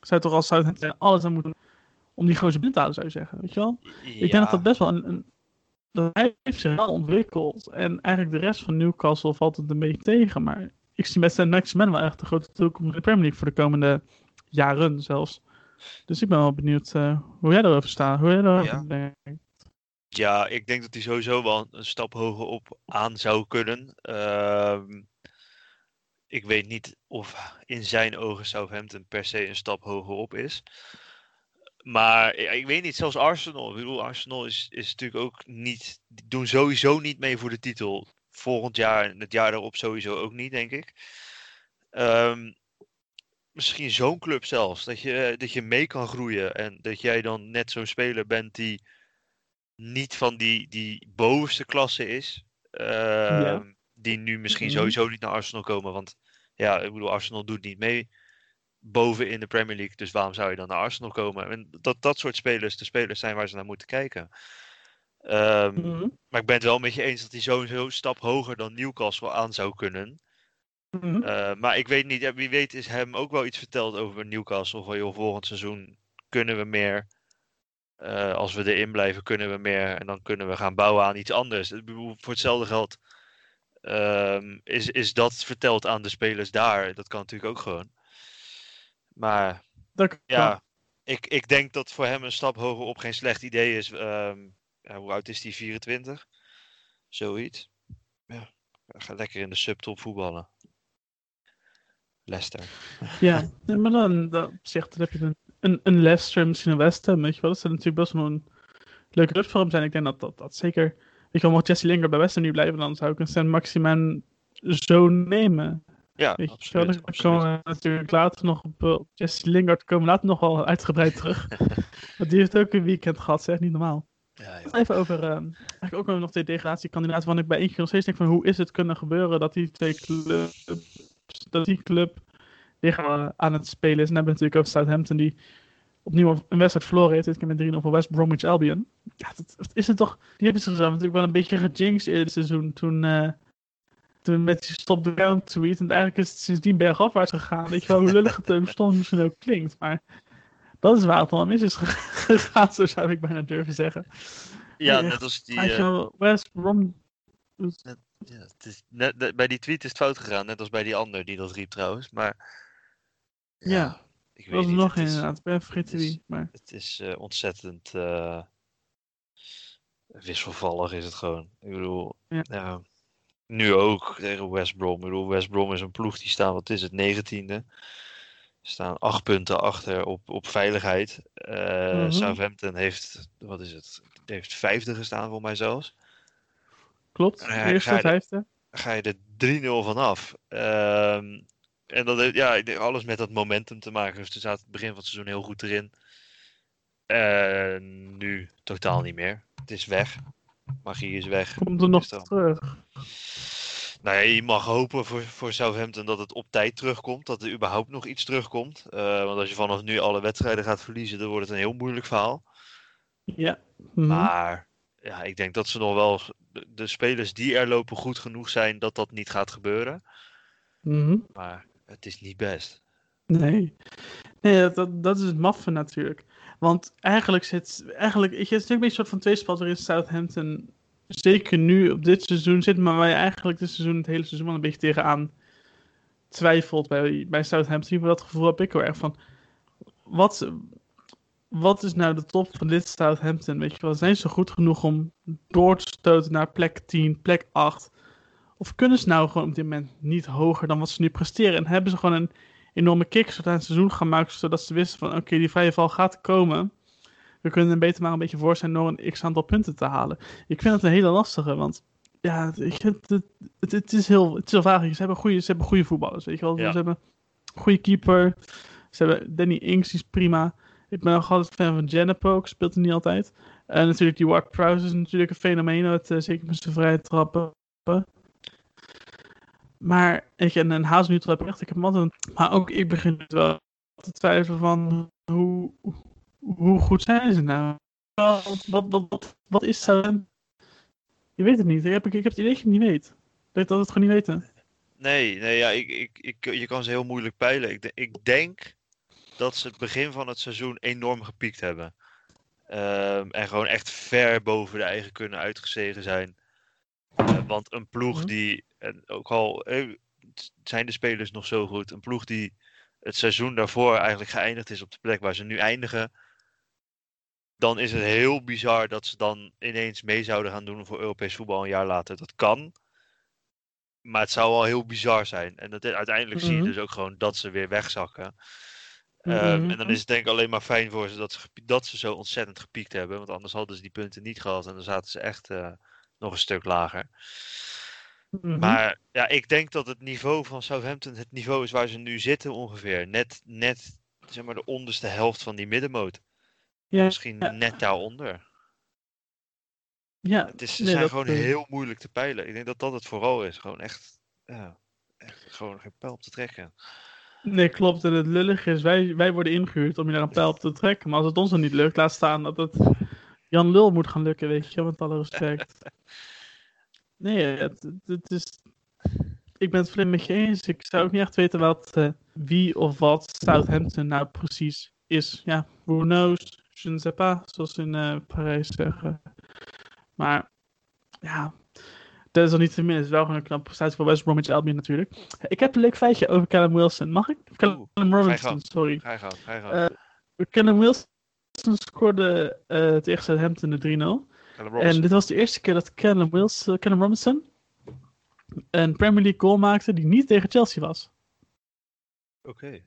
zou toch als Southampton alles aan moeten doen om die gozer binnen te zou je zeggen. Weet je wel? Ik denk dat dat best wel een, een dat hij heeft zich wel ontwikkeld. En eigenlijk de rest van Newcastle valt het een beetje tegen. Maar ik zie met Saint Maximin wel echt een grote toekomst in de Premier League voor de komende jaren zelfs. Dus ik ben wel benieuwd eh, hoe jij erover staat. Hoe jij erover Ja. denkt. Ja, ik denk dat hij sowieso wel een stap hoger op aan zou kunnen. Ehm, ik weet niet of in zijn ogen Southampton per se een stap hoger op is. Maar ik weet niet, zelfs Arsenal. Ik bedoel, Arsenal is, is natuurlijk ook niet. Die doen sowieso niet mee voor de titel. Volgend jaar en het jaar daarop sowieso ook niet, denk ik. Ehm, misschien zo'n club zelfs. Dat je, dat je mee kan groeien. En dat jij dan net zo'n speler bent die niet van die, die bovenste klasse is. Ehm, Die nu misschien Mhm. sowieso niet naar Arsenal komen. Want ja, ik bedoel, Arsenal doet niet mee boven in de Premier League. Dus waarom zou je dan naar Arsenal komen? En dat dat soort spelers de spelers zijn waar ze naar moeten kijken. Ehm, Mhm. Maar ik ben het wel met je eens dat hij sowieso een stap hoger dan Newcastle aan zou kunnen. Mhm. Eh, maar ik weet niet, wie weet is hem ook wel iets verteld over Newcastle. Van joh, volgend seizoen kunnen we meer. Eh, als we erin blijven, kunnen we meer. En dan kunnen we gaan bouwen aan iets anders. Voor hetzelfde geld ehm, is, is dat verteld aan de spelers daar. Dat kan natuurlijk ook gewoon. Maar Dat kan. ja, ik, ik denk dat voor hem een stap hoger op geen slecht idee is. Ehm, ja, hoe oud is hij? 24? Zoiets. Ja, ga lekker in de subtop voetballen. Leicester. Ja, maar dan, dan op zich, dan heb je een, een, een Leicester, misschien een West Ham, weet je wel. Dat zou natuurlijk best wel een leuke club voor hem zijn. Ik denk dat dat, dat zeker... Weet je wel, mocht Jesse Lingard bij West Ham nu blijven, dan zou ik een Saint Maximin zo nemen. Ja, Weet absoluut. absoluut. komen we natuurlijk later nog op, eh, op Jesse Lingard komen later nog wel uitgebreid terug. Want die heeft ook een weekend gehad, zeg, niet normaal. Ja. Even over, ehm, eigenlijk ook nog de degradatiekandidaten, want ik bij één keer nog steeds denk van hoe is het kunnen gebeuren dat die twee clubs, dat die club tegen aan het spelen is. En dan hebben we natuurlijk over Southampton die opnieuw een wedstrijd verloren heeft, dit keer met 3-0 voor West Bromwich Albion. Ja, dat, dat is het toch, die hebben zichzelf natuurlijk wel een beetje gejinxed in het seizoen toen, eh, toen met die stop the ground tweet. En eigenlijk is het sindsdien bergafwaarts gegaan. Weet je wel hoe lullig het soms misschien ook klinkt, maar dat is waar het al mis is gegaan, zo zou ik bijna durven zeggen. Ja, net als die. Eh, wel, West Brom. ja, het is net, net- bij die tweet is het fout gegaan, net als bij die ander die dat riep trouwens. Maar. Ja, ik weet was niet. nog het inderdaad. Ik ben vergeten wie. Maar Het is eh, ontzettend eh, wisselvallig is het gewoon. Ik bedoel, Ja. Nu ook tegen West Brom. Ik bedoel, West Brom is een ploeg die staan, wat is het, negentiende. Staan acht punten achter op, op veiligheid. Eh, Mhm. Southampton heeft, wat is het, heeft vijfde gestaan voor mij zelfs. klopt. Ja, Eerste, ga je- vijfde. Ga je er 3-0 vanaf. Ehm en dat heeft ja, alles met dat momentum te maken. Dus ze zaten het begin van het seizoen heel goed erin. En nu totaal niet meer. Het is weg. Magie is weg. Komt er nog terug. Nou ja, je mag hopen voor, voor Southampton dat het op tijd terugkomt. Dat er überhaupt nog iets terugkomt. Eh, want als je vanaf nu alle wedstrijden gaat verliezen, dan wordt het een heel moeilijk verhaal. Ja. Mhm. Maar ja, ik denk dat ze nog wel. De, de spelers die er lopen goed genoeg zijn dat dat niet gaat gebeuren. Mhm. Maar het is niet best. Nee. Nee, dat, dat, dat is het maffe natuurlijk. Want eigenlijk zit. Eigenlijk, het is natuurlijk een soort van tweespalt waarin Southampton. Zeker nu op dit seizoen zit, maar waar je eigenlijk dit seizoen, het hele seizoen wel een beetje tegenaan twijfelt bij, bij Southampton. Dat gevoel heb ik heel erg van. Wat, wat is nou de top van dit Southampton? Weet je wel, zijn ze goed genoeg om door te stoten naar plek 10, plek 8? Of kunnen ze nou gewoon op dit moment niet hoger dan wat ze nu presteren? En hebben ze gewoon een enorme kickstart aan het seizoen gemaakt, zodat ze wisten van oké, die vrije val gaat komen. We kunnen er beter maar een beetje voor zijn door een x aantal punten te halen. Ik vind het een hele lastige, want ja, ik het, het, het is heel, het is heel vaag. Ze hebben goede, ze hebben goede voetballers, weet je wel. Ja. Ze hebben een goede keeper. Ze hebben Danny Ings, die is prima. Ik ben ook altijd fan van Janepo, ook speelt hij niet altijd. En natuurlijk die Ward Prowse is natuurlijk een fenomeen, uit, eh, zeker met zijn vrije trappen. Maar ik en een Hazelnutel heb ik echt, ik heb altijd, maar ook ik begin het wel te twijfelen van hoe, hoe goed zijn ze nou? Wat, wat, wat, is zo? Je weet het niet. Ik heb, ik heb het idee dat je het niet weet. Dat dat het gewoon niet weten. Nee, nee ja, ik, ik, ik, je kan ze heel moeilijk peilen. Ik, ik denk dat ze het begin van het seizoen enorm gepiekt hebben. Ehm, en gewoon echt ver boven de eigen kunnen uitgestegen zijn. Eh, want een ploeg Mhm. die, en ook al eh, zijn de spelers nog zo goed, een ploeg die het seizoen daarvoor eigenlijk geëindigd is op de plek waar ze nu eindigen. Dan is het heel bizar dat ze dan ineens mee zouden gaan doen voor Europees voetbal een jaar later. Dat kan. Maar het zou wel heel bizar zijn. En dat, uiteindelijk zie je Mhm. dus ook gewoon dat ze weer wegzakken. Ehm, en dan is het denk ik alleen maar fijn voor ze dat ze, dat ze zo ontzettend gepiekt hebben. Want anders hadden ze die punten niet gehad. En dan zaten ze echt eh, nog een stuk lager. Mhm. Maar ja, ik denk dat het niveau van Southampton het niveau is waar ze nu zitten ongeveer. Net, net zeg maar de onderste helft van die middenmoot. ja, Misschien ja. net daaronder. ja, Het is, ze nee, zijn gewoon eh, heel moeilijk te peilen. Ik denk dat dat het vooral is. Gewoon echt, ja, echt gewoon geen pijl op te trekken. Nee, klopt. En het lullige is, wij, wij worden ingehuurd om je naar een pijl op te trekken. Maar als het ons dan niet lukt, laat staan dat het Jan Lul moet gaan lukken, weet je, met alle respect. Nee, het, het, is... Ik ben het volledig met je eens. Ik zou ook niet echt weten wat, eh, wie of wat Southampton nou precies is. Ja, who knows? Je ne sais pas, zoals in eh, Parijs zeggen. Maar, ja... Dat is al niet te min. Het is wel gewoon een knappe prestatie voor West Bromwich Albion natuurlijk. Ik heb een leuk feitje over Callum Wilson. Mag ik? Callum Oeh, Robinson, sorry. Ga je gang, ga je. Eh, Callum Wilson scoorde eh tegen Southampton de 3-0. En dit was de eerste keer dat Callum, Wilson, Callum Robinson een Premier League goal maakte die niet tegen Chelsea was. Oké.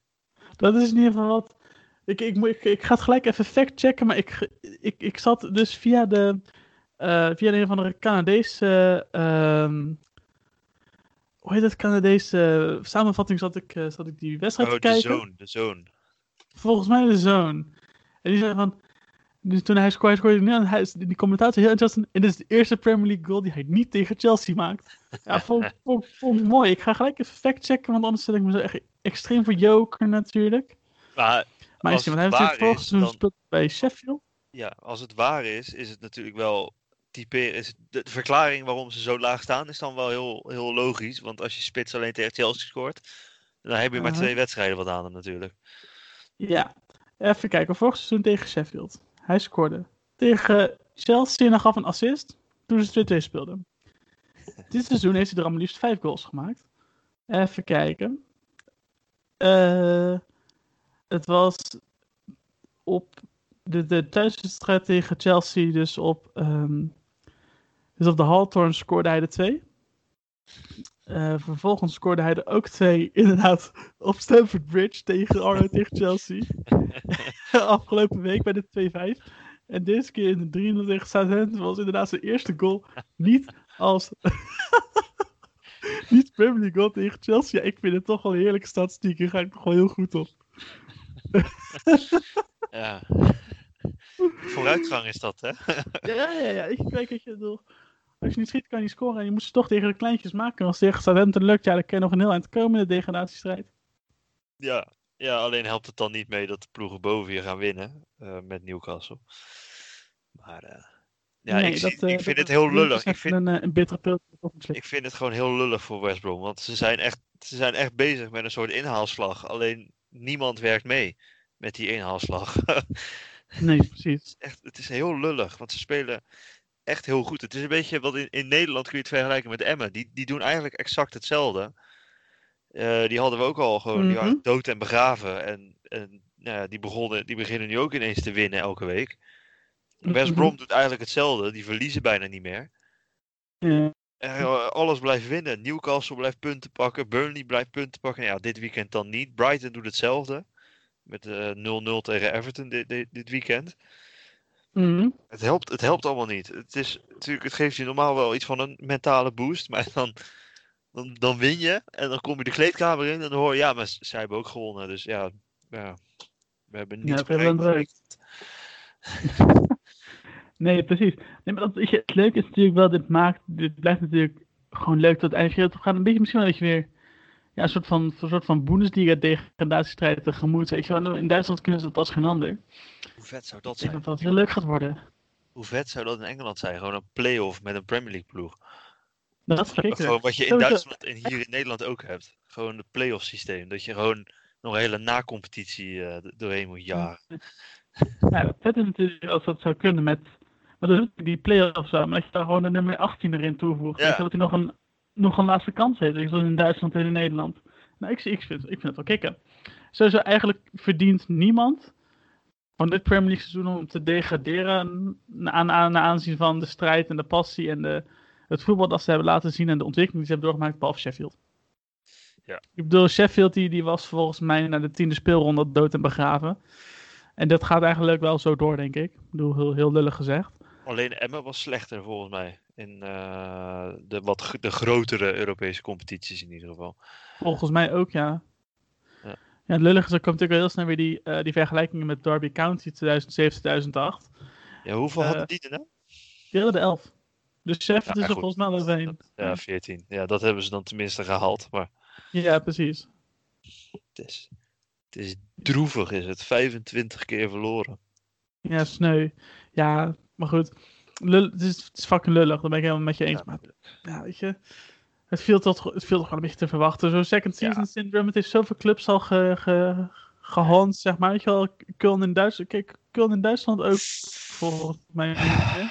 Dat is in ieder geval wat. Ik, ik, moet- ik, ik ga het gelijk even fact-checken, maar ik, ik, ik zat dus via de. eh, via de een of andere Canadese. ehm, hoe heet het? Canadese samenvatting zat ik, eh, zat ik die wedstrijd Oh, te de kijken. zoon, de zoon. Volgens mij de zoon. En die zei van. Dus toen hij scoorde, scoorde hij, niet, hij die commentator heel enthousiast. En dit is de eerste Premier League goal die hij niet tegen Chelsea maakt. Ja, vond, vond, vond ik mooi. Ik ga gelijk even factchecken, want anders stel ik me zo echt extreem voor joker natuurlijk. Maar Maar Als is hij, hij heeft vorig seizoen bij Sheffield. ja, als het waar is, is het natuurlijk wel typeren. Is het- de, de verklaring waarom ze zo laag staan is dan wel heel, heel logisch. Want als je spits alleen tegen Chelsea scoort, dan heb je maar Aha. twee wedstrijden wat aan hem natuurlijk. Ja, even kijken. Vorig seizoen tegen Sheffield. Hij scoorde. Tegen Chelsea gaf een assist toen ze 2-2 speelden. Dit seizoen heeft hij er al liefst 5 goals gemaakt. Even kijken. Eh, het was op de, de thuiswedstrijd tegen Chelsea, dus op, ehm, dus op de Hawthorn scoorde hij de 2. Eh, vervolgens scoorde hij er ook twee, inderdaad, op Stamford Bridge tegen, Arno, tegen Chelsea. Afgelopen week bij de 2-5. En deze keer in de 3 tegen Southampton was inderdaad zijn eerste goal niet als... niet Premier League goal tegen Chelsea. Ja, ik vind het toch wel een heerlijke statistiek. Daar ga ik nog wel heel goed op. ja. Vooruitgang is dat, hè? ja, ja, ja. Ik kijk het je bedoelt. Als je niet schiet, kan je niet scoren. En je moet ze toch tegen de kleintjes maken. En als het tegen Southampton lukt, ja, dan kan je nog een heel eind komen in de degradatiestrijd. Ja. ja, alleen helpt het dan niet mee dat de ploegen boven je gaan winnen eh, met Newcastle. Maar eh, ja, Nee, ik, dat, eh, ik vind het is- heel is lullig. Ik vind, een, een bittere pil. ik vind het gewoon heel lullig voor West Brom. Want ze zijn echt, ze zijn echt bezig met een soort inhaalslag. Alleen niemand werkt mee met die inhaalslag. Nee, precies. echt, het is heel lullig, want ze spelen echt heel goed. Het is een beetje wat in, in Nederland kun je het vergelijken met Emmen. Die, die doen eigenlijk exact hetzelfde. Eh, die hadden we ook al gewoon Mhm. dood en begraven. En, en nou ja, die, begonnen, die beginnen nu ook ineens te winnen elke week. West Mhm. Brom doet eigenlijk hetzelfde. Die verliezen bijna niet meer. Ja. Eh, alles blijft winnen. Newcastle blijft punten pakken. Burnley blijft punten pakken. Ja, dit weekend dan niet. Brighton doet hetzelfde. Met eh 0-0 tegen Everton dit, dit, dit weekend. Mhm. Het helpt, het helpt allemaal niet. Het, is, natuurlijk, het geeft je normaal wel iets van een mentale boost. Maar dan, dan, dan win je. En dan kom je de kleedkamer in. En dan hoor je, ja, maar zij hebben ook gewonnen. Dus ja, ja we hebben Ja, niets een bereikt. Nee, precies. Nee, maar dat, je, het leuke is natuurlijk wel, dit maakt, dit blijft natuurlijk gewoon leuk tot het einde. Het gaat een beetje misschien wel dat je weer ja, een soort van, een soort van Bundesliga degradatiestrijd tegemoet. Weet je wel, in Duitsland kunnen ze dat als geen ander. Hoe vet zou dat Ik denk zijn? dat dat heel leuk gaat worden. Hoe vet zou dat in Engeland zijn? Gewoon een play-off met een Premier League ploeg. Dat is. Gewoon wat je in. Duitsland en hier in Nederland ook hebt. Gewoon het play-off systeem. Dat je gewoon nog een hele na-competitie d- doorheen moet jagen. Ja, het vet is natuurlijk als dat zou kunnen met, maar dat is die play-offs zo, maar dat je daar gewoon de nummer 18 erin toevoegt. Ja. Dat hij nog een, nog een laatste kans heeft, zoals in Duitsland en in Nederland. Nou, ik, ik, vind, ik vind het wel kicken. Sowieso eigenlijk verdient niemand van dit Premier League seizoen om te degraderen aan, aan, aanzien van de strijd en de passie en de, het voetbal dat ze hebben laten zien en de ontwikkeling die ze hebben doorgemaakt, behalve Sheffield. Ja. Ik bedoel, Sheffield die, die was volgens mij na de tiende speelronde dood en begraven. En dat gaat eigenlijk wel zo door, denk ik. Ik bedoel, heel, heel lullig gezegd. Alleen Emmen was slechter volgens mij. In eh, de, wat, de grotere Europese competities in ieder geval. Volgens mij ook, ja. Ja. Het lullige is, er komt natuurlijk wel heel snel weer die, eh, die vergelijkingen met Derby County 2007, 2008. Ja, hoeveel Eh, hadden die er nou? Die hadden de 11. Dus Sheffield Ja, is er goed. volgens mij overheen. Ja, 14. Ja, dat hebben ze dan tenminste gehaald. Maar Ja, precies. het is, het is droevig, is het. 25 keer verloren. Ja, sneu. Ja, maar goed. Lul, het, is, het is fucking lullig, dat ben ik helemaal met je eens. Ja, Maar ja, weet je, het viel toch, het viel toch gewoon een beetje te verwachten. Zo'n second season Ja. syndrome, het heeft zoveel clubs al ge, ge, gehand, zeg maar. Weet je wel, Köln in Duitsland, kijk, Köln in Duitsland ook, volgens mij. hè.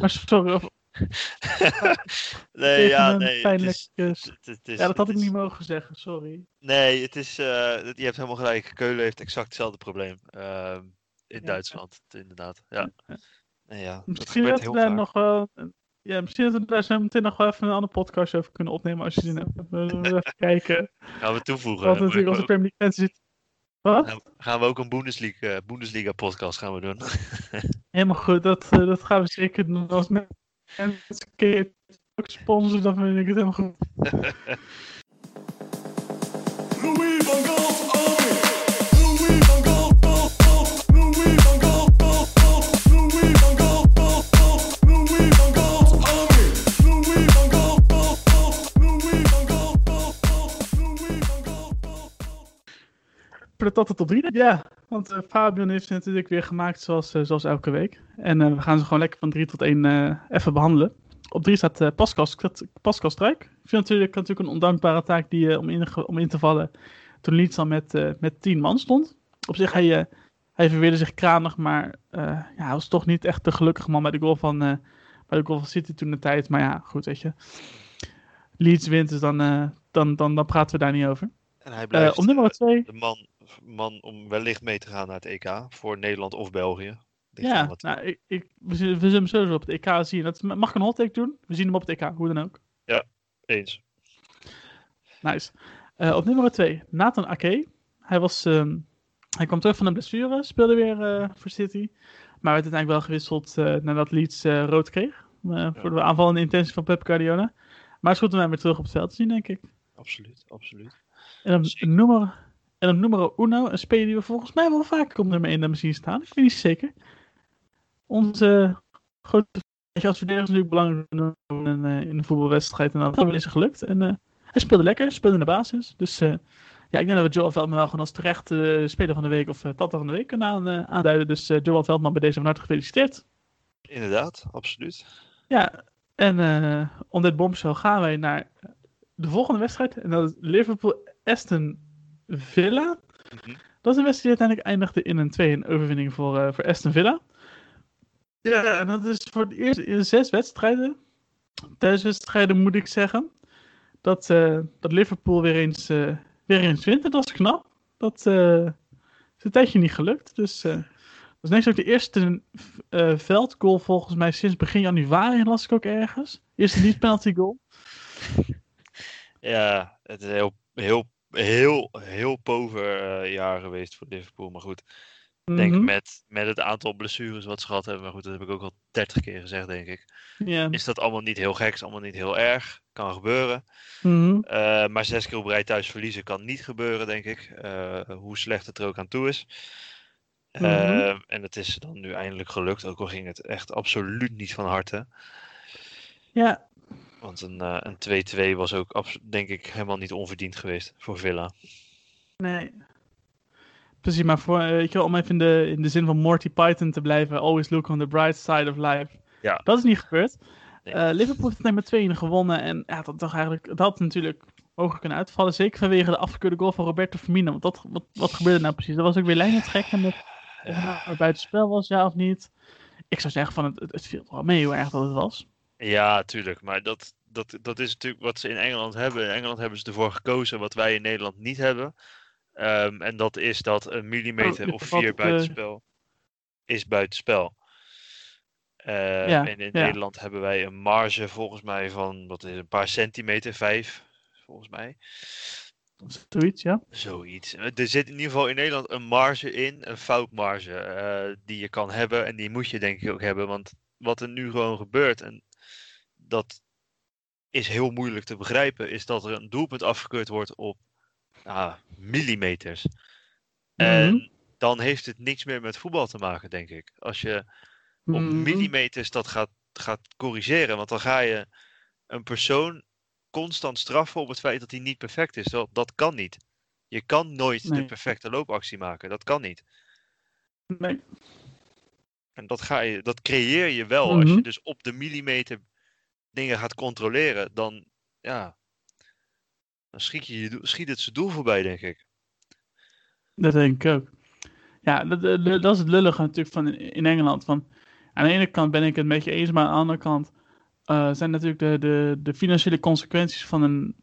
Maar sorry, of, nee, ja, nee. Het pijnlijk, is, het, het is, ja, dat had ik is- niet mogen zeggen, sorry. Nee, het is, het- je hebt helemaal gelijk. Keulen heeft exact hetzelfde probleem. ehm, in Ja. Duitsland, inderdaad. Ja. Ja. En ja, dat Misschien gebeurt dat we heel daar vaak. nog wel. Ja, misschien dat we daar zo meteen nog wel even een andere podcast over kunnen opnemen als je zin hebt. We even kijken. Gaan we toevoegen. Wat Dan natuurlijk onze Premier League fans zit. Wat? gaan we- ook een Bundesliga, eh, Bundesliga podcast gaan we doen. Helemaal goed, dat, eh, dat gaan we zeker doen. Als mensen een keer ook sponsoren, dan vind ik het helemaal goed. Louis van Gaal, voor de Tata top 3? Ja, want eh, Fabian heeft ze natuurlijk weer gemaakt zoals, eh, zoals elke week. En eh, we gaan ze gewoon lekker van 3 tot 1 eh, even behandelen. Op 3 staat eh, Pascal, Pascal Struik. Ik vind natuurlijk, natuurlijk een ondankbare taak die, om, in, om in te vallen toen Leeds al met, eh, met 10 man stond. Op zich, hij, eh, hij verweerde zich kranig, maar eh, ja, hij was toch niet echt de gelukkige man bij de goal van, eh, bij de goal van City toen de tijd. Maar ja, goed, weet je. Leeds wint, dus dan, eh, dan, dan, dan praten we daar niet over. En hij Eh blijft op nummer 2. de man, man om wellicht mee te gaan naar het EK voor Nederland of België. Ja, wat- nou, ik, ik, we, zullen, we zullen hem sowieso op het EK zien. Dat, mag ik een hot take doen? We zien hem op het EK, hoe dan ook. Eens. Nice. Eh, op nummer 2, Nathan Ake. Hij, was, ehm, hij kwam terug van een blessure, speelde weer eh, voor City. Maar werd uiteindelijk wel gewisseld eh, nadat Leeds rood kreeg. Voor de aanvallende intentie van Pep Guardiola. Maar het is goed om hem weer terug op het veld te zien, denk ik. Absoluut, absoluut. En op Zeker. nummer, en op nummer uno, een speler die we volgens mij wel vaker op nummer 1 hebben zien staan. Ik weet niet zeker. Onze grote als verdediger is natuurlijk belangrijk in een, eh, in een voetbalwedstrijd. En dat is wel gelukt. En eh, hij speelde lekker, speelde in de basis. Dus eh, ja, ik denk dat we Joel Veldman wel gewoon als terecht eh, speler van de week of uh, tata van de week kunnen aan, aanduiden. Dus Joel Veldman bij deze van harte gefeliciteerd. Inderdaad, absoluut. Ja, en om dit bombshell gaan wij naar de volgende wedstrijd. En dat is Liverpool-Aston Villa. Mhm. Dat is een wedstrijd die uiteindelijk eindigde in een 2-1 overwinning voor, eh, voor Aston Villa. Ja, en dat is voor het eerst in zes wedstrijden, thuiswedstrijden moet ik zeggen, dat, eh, dat Liverpool weer eens, eh, weer eens wint. En dat is knap. Dat eh, is een tijdje niet gelukt. Dus eh, dat is niks ook de eerste eh, veldgoal volgens mij sinds begin januari, las ik ook ergens. Eerste niet-penalty goal. Ja, het is een heel, heel, heel, heel pover eh, jaar geweest voor Liverpool. Maar goed, ik denk Mhm. met, met het aantal blessures wat ze gehad hebben. Maar goed, dat heb ik ook al 30 keer gezegd, denk ik. Ja. Is dat allemaal niet heel gek, is allemaal niet heel erg. Kan gebeuren. Mhm. Eh, maar zes keer op rij thuis verliezen kan niet gebeuren, denk ik. Eh, hoe slecht het er ook aan toe is. Mhm. En het is dan nu eindelijk gelukt, ook al ging het echt absoluut niet van harte. ja, Want een, eh, een 2-2 was ook, denk ik, helemaal niet onverdiend geweest voor Villa. nee. Precies, maar voor, eh, weet je wel, om even in de, in de zin van Morty Python te blijven, always look on the bright side of life. Ja. Dat is niet gebeurd. Nee. Eh, Liverpool heeft het met 2 gewonnen en ja, dat, toch eigenlijk, dat had natuurlijk hoger kunnen uitvallen. Zeker vanwege de afgekeurde goal van Roberto Firmino. Want dat, wat, wat gebeurde nou precies? Dat was ook weer lijntrekken met of het nou er buitenspel was, ja of niet. Ik zou zeggen van het, het, het viel wel mee hoe erg dat het was. Ja, tuurlijk. Maar dat, dat, dat is natuurlijk wat ze in Engeland hebben. In Engeland hebben ze ervoor gekozen wat wij in Nederland niet hebben. Ehm, en dat is dat een millimeter Oh, of vier eh, buitenspel is buitenspel. Ja, en in ja. Nederland hebben wij een marge volgens mij van wat is, een paar centimeter, vijf volgens mij. Zoiets, ja. Zoiets. Er zit in ieder geval in Nederland een marge in, een foutmarge, eh, die je kan hebben en die moet je denk ik ook hebben. Want wat er nu gewoon gebeurt, en dat is heel moeilijk te begrijpen, is dat er een doelpunt afgekeurd wordt op nou, millimeters. En Mhm. dan heeft het niks meer met voetbal te maken, denk ik. Als je op Mhm. millimeters dat gaat, gaat corrigeren, want dan ga je een persoon constant straffen op het feit dat hij niet perfect is. Dat, dat kan niet. Je kan nooit de perfecte loopactie maken. Dat kan niet. Nee. En dat, ga je, dat creëer je wel. Als Mhm. je dus op de millimeter dingen gaat controleren, dan, ja, dan schiet, je schiet het zijn doel voorbij, denk ik. Dat denk ik ook. Ja, dat, dat, dat is het lullige natuurlijk van in Engeland. Van, aan de ene kant ben ik het met je eens, maar aan de andere kant eh, zijn natuurlijk de, de, de financiële consequenties van een,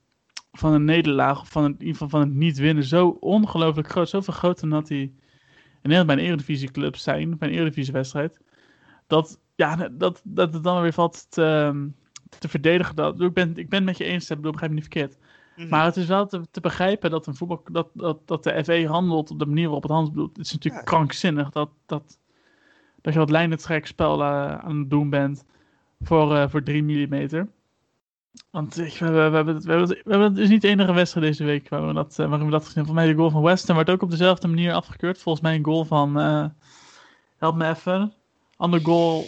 van een nederlaag, of van het, in ieder geval van het niet winnen, zo ongelooflijk groot. Zoveel groter dan dat die in Nederland bij een eredivisieclub zijn, bij een eredivisiewedstrijd. Dat, ja, dat, dat het dan weer valt ehm, te verdedigen. Dat, ik, ben, ik ben het met je eens, ik bedoel, begrijp me niet verkeerd. Maar het is wel te, te begrijpen dat, een voetbal, dat, dat, dat de FE handelt op de manier waarop het handelt. Het is natuurlijk krankzinnig dat, dat, dat je wat lijnentrekspel uh, aan het doen bent voor, uh, voor 3 mm. Want we, we, we, hebben het, we, hebben het, we hebben het is niet de enige wedstrijd deze week waar we dat, waarin we dat gezien hebben. Voor mij de goal van Weston werd ook op dezelfde manier afgekeurd. Volgens mij een goal van, uh, help me even, ander goal.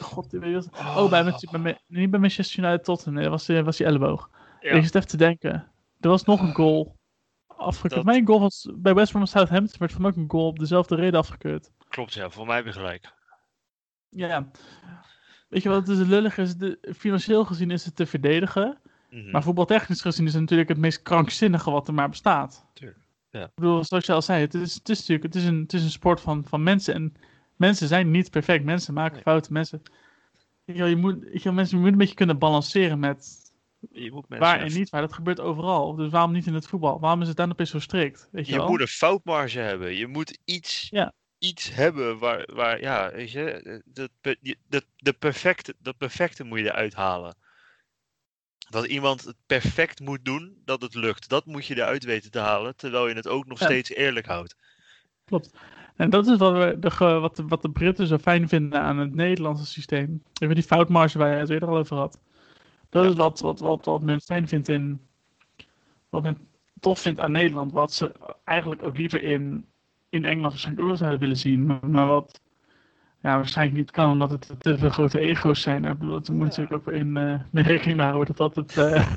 God, oh, oh bij, bij, niet bij Manchester United Tottenham, nee, dat was, was die elleboog. Ja. Ik zit even te denken. Er was nog een goal. afgekeurd. Dat- Mijn goal was bij West Brom Southampton werd voor mij ook een goal op dezelfde reden afgekeurd. Klopt, ja, voor mij heb je gelijk. Ja. Weet je wat het is lullig is? De, financieel gezien is het te verdedigen. Mhm. Maar voetbaltechnisch gezien is het natuurlijk het meest krankzinnige wat er maar bestaat. Tuurlijk, ja. Ik bedoel, zoals je al zei, het is, het is natuurlijk het is een, het is een sport van, van mensen. En mensen zijn niet perfect. Mensen maken Nee. fouten. Mensen, je, moet, je, mensen je moet een beetje kunnen balanceren met je moet mensen waar en niet waar. Dat gebeurt overal. Dus waarom niet in het voetbal? Waarom is het dan opeens zo strikt? Weet je, Je wel? moet een foutmarge hebben. Je moet iets, Ja. iets hebben waar, waar, ja, weet je, dat, de perfecte, dat perfecte moet je eruit halen. Dat iemand het perfect moet doen, dat het lukt. Dat moet je eruit weten te halen, terwijl je het ook nog Ja. steeds eerlijk houdt. Klopt. En dat is wat, we, de, wat, de, wat de Britten zo fijn vinden aan het Nederlandse systeem. Even die foutmarge waar je het eerder al over had. Dat is wat, wat, wat, wat men fijn vindt in. Wat men tof vindt aan Nederland. Wat ze eigenlijk ook liever in, in Engeland waarschijnlijk ook zouden willen zien. Maar, maar wat ja, waarschijnlijk niet kan, omdat het te veel grote ego's zijn. Ik bedoel, het moet natuurlijk ook in uh, rekening houden dat dat, het, eh,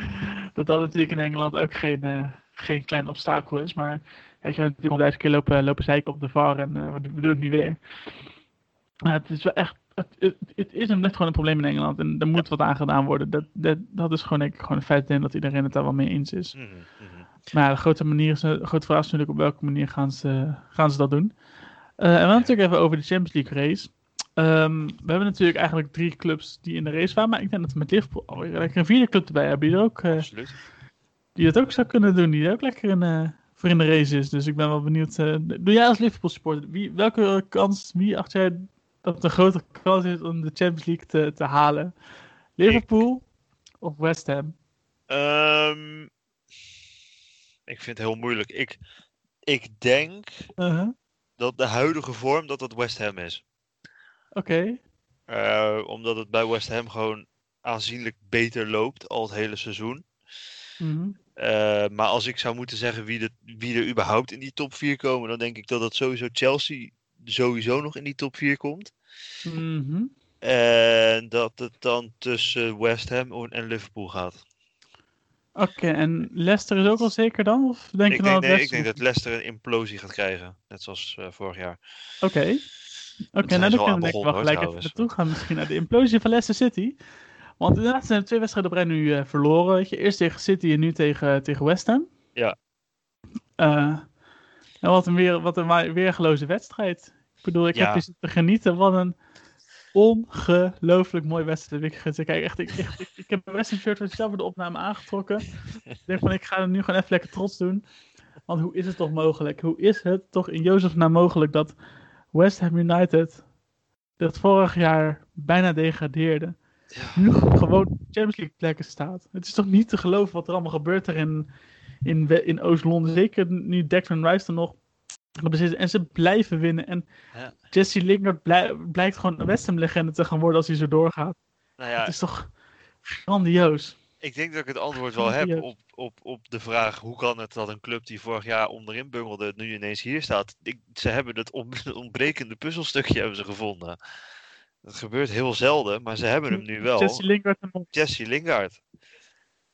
dat dat natuurlijk in Engeland ook geen, eh, geen klein obstakel is. Maar Weet je, honderdduizend keer lopen, lopen zeiken op de VAR en uh, we doen het niet weer. Maar het is wel echt, het, het, is een, net gewoon een probleem in Engeland en er moet wat aan gedaan worden. Dat, dat, dat is gewoon, denk ik, gewoon een feit dat iedereen het daar wel mee eens is. Mhm. Maar ja, de grote, manier is, de grote vraag is natuurlijk op welke manier gaan ze, gaan ze dat doen. Uh, en we gaan natuurlijk even over de Champions League race. Um, we hebben natuurlijk eigenlijk drie clubs die in de race waren, maar ik denk dat we met Liverpool alweer lekker een vierde club erbij hebben. Die, er ook, uh, Absoluut. die dat ook zou kunnen doen, die er ook lekker in, uh, voor in de race is. Dus ik ben wel benieuwd. Uh, doe jij als Liverpool supporter, wie, welke kans, wie acht jij dat de grote kans is om de Champions League te, te halen? Liverpool ik, of West Ham? Um, ik vind het heel moeilijk. Ik, ik denk -huh. dat de huidige vorm dat dat West Ham is. Oké. Okay. Uh, omdat het bij West Ham gewoon aanzienlijk beter loopt al het hele seizoen. Mm -hmm. Uh, maar als ik zou moeten zeggen wie, de, wie er überhaupt in die top 4 komen, dan denk ik dat het sowieso Chelsea sowieso nog in die top 4 komt. Mm -hmm. En dat het dan tussen West Ham en Liverpool gaat. Oké, okay, en Leicester is ook al zeker dan? Of denk ik, je denk, nou nee, dat ik denk dat Leicester een implosie gaat krijgen. Net zoals uh, vorig jaar. Oké. Okay. Oké, okay, nou dan kunnen we denk ik wel gelijk even naartoe gaan. Misschien naar de implosie van Leicester City. Want inderdaad zijn er twee wedstrijden op rij nu uh, verloren. Weet je. Eerst tegen City en nu tegen, tegen West Ham. Ja. Uh, en wat een, weer, wat een weergeloze wedstrijd. Ik bedoel, ik ja. heb hier zitten genieten. Wat een ongelooflijk mooi wedstrijd heb ik gezien. Kijk, echt, ik, echt, ik, ik heb mijn West Ham shirt zelf voor de opname aangetrokken. ik denk van, ik ga hem nu gewoon even lekker trots doen. Want hoe is het toch mogelijk? Hoe is het toch in Jozef naam mogelijk dat West Ham United dat vorig jaar bijna degradeerde. Nu gewoon Champions League plekken staat. Het is toch niet te geloven wat er allemaal gebeurt er in, in, in Oost-Londen. Zeker nu Declan Rice er nog. En ze blijven winnen. En ja. Jesse Lingard blij, blijkt gewoon een West Ham legende te gaan worden als hij zo doorgaat. Nou ja, het is toch grandioos. Ik denk dat ik het antwoord wel heb op, op, op de vraag hoe kan het dat een club die vorig jaar onderin bungelde nu ineens hier staat. Ik, ze hebben het ontbrekende puzzelstukje hebben ze gevonden. Dat gebeurt heel zelden, maar ze hebben hem nu wel. Jesse Lingard. Jesse Lingard.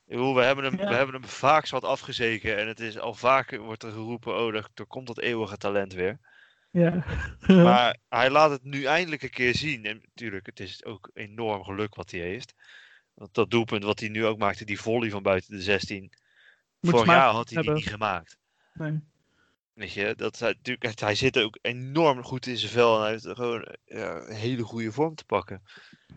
Bedoel, we, hebben hem, ja. we hebben hem vaak wat afgezeken en het is al vaker wordt er geroepen, oh, er, er komt dat eeuwige talent weer. Ja. maar hij laat het nu eindelijk een keer zien. En natuurlijk, het is ook enorm geluk wat hij heeft. Want dat doelpunt wat hij nu ook maakte, die volley van buiten de 16. Moet vorig jaar had hij hebben. die niet gemaakt. Nee. Weet je, dat hij, natuurlijk, hij zit ook enorm goed in zijn vel en hij heeft gewoon ja, een hele goede vorm te pakken.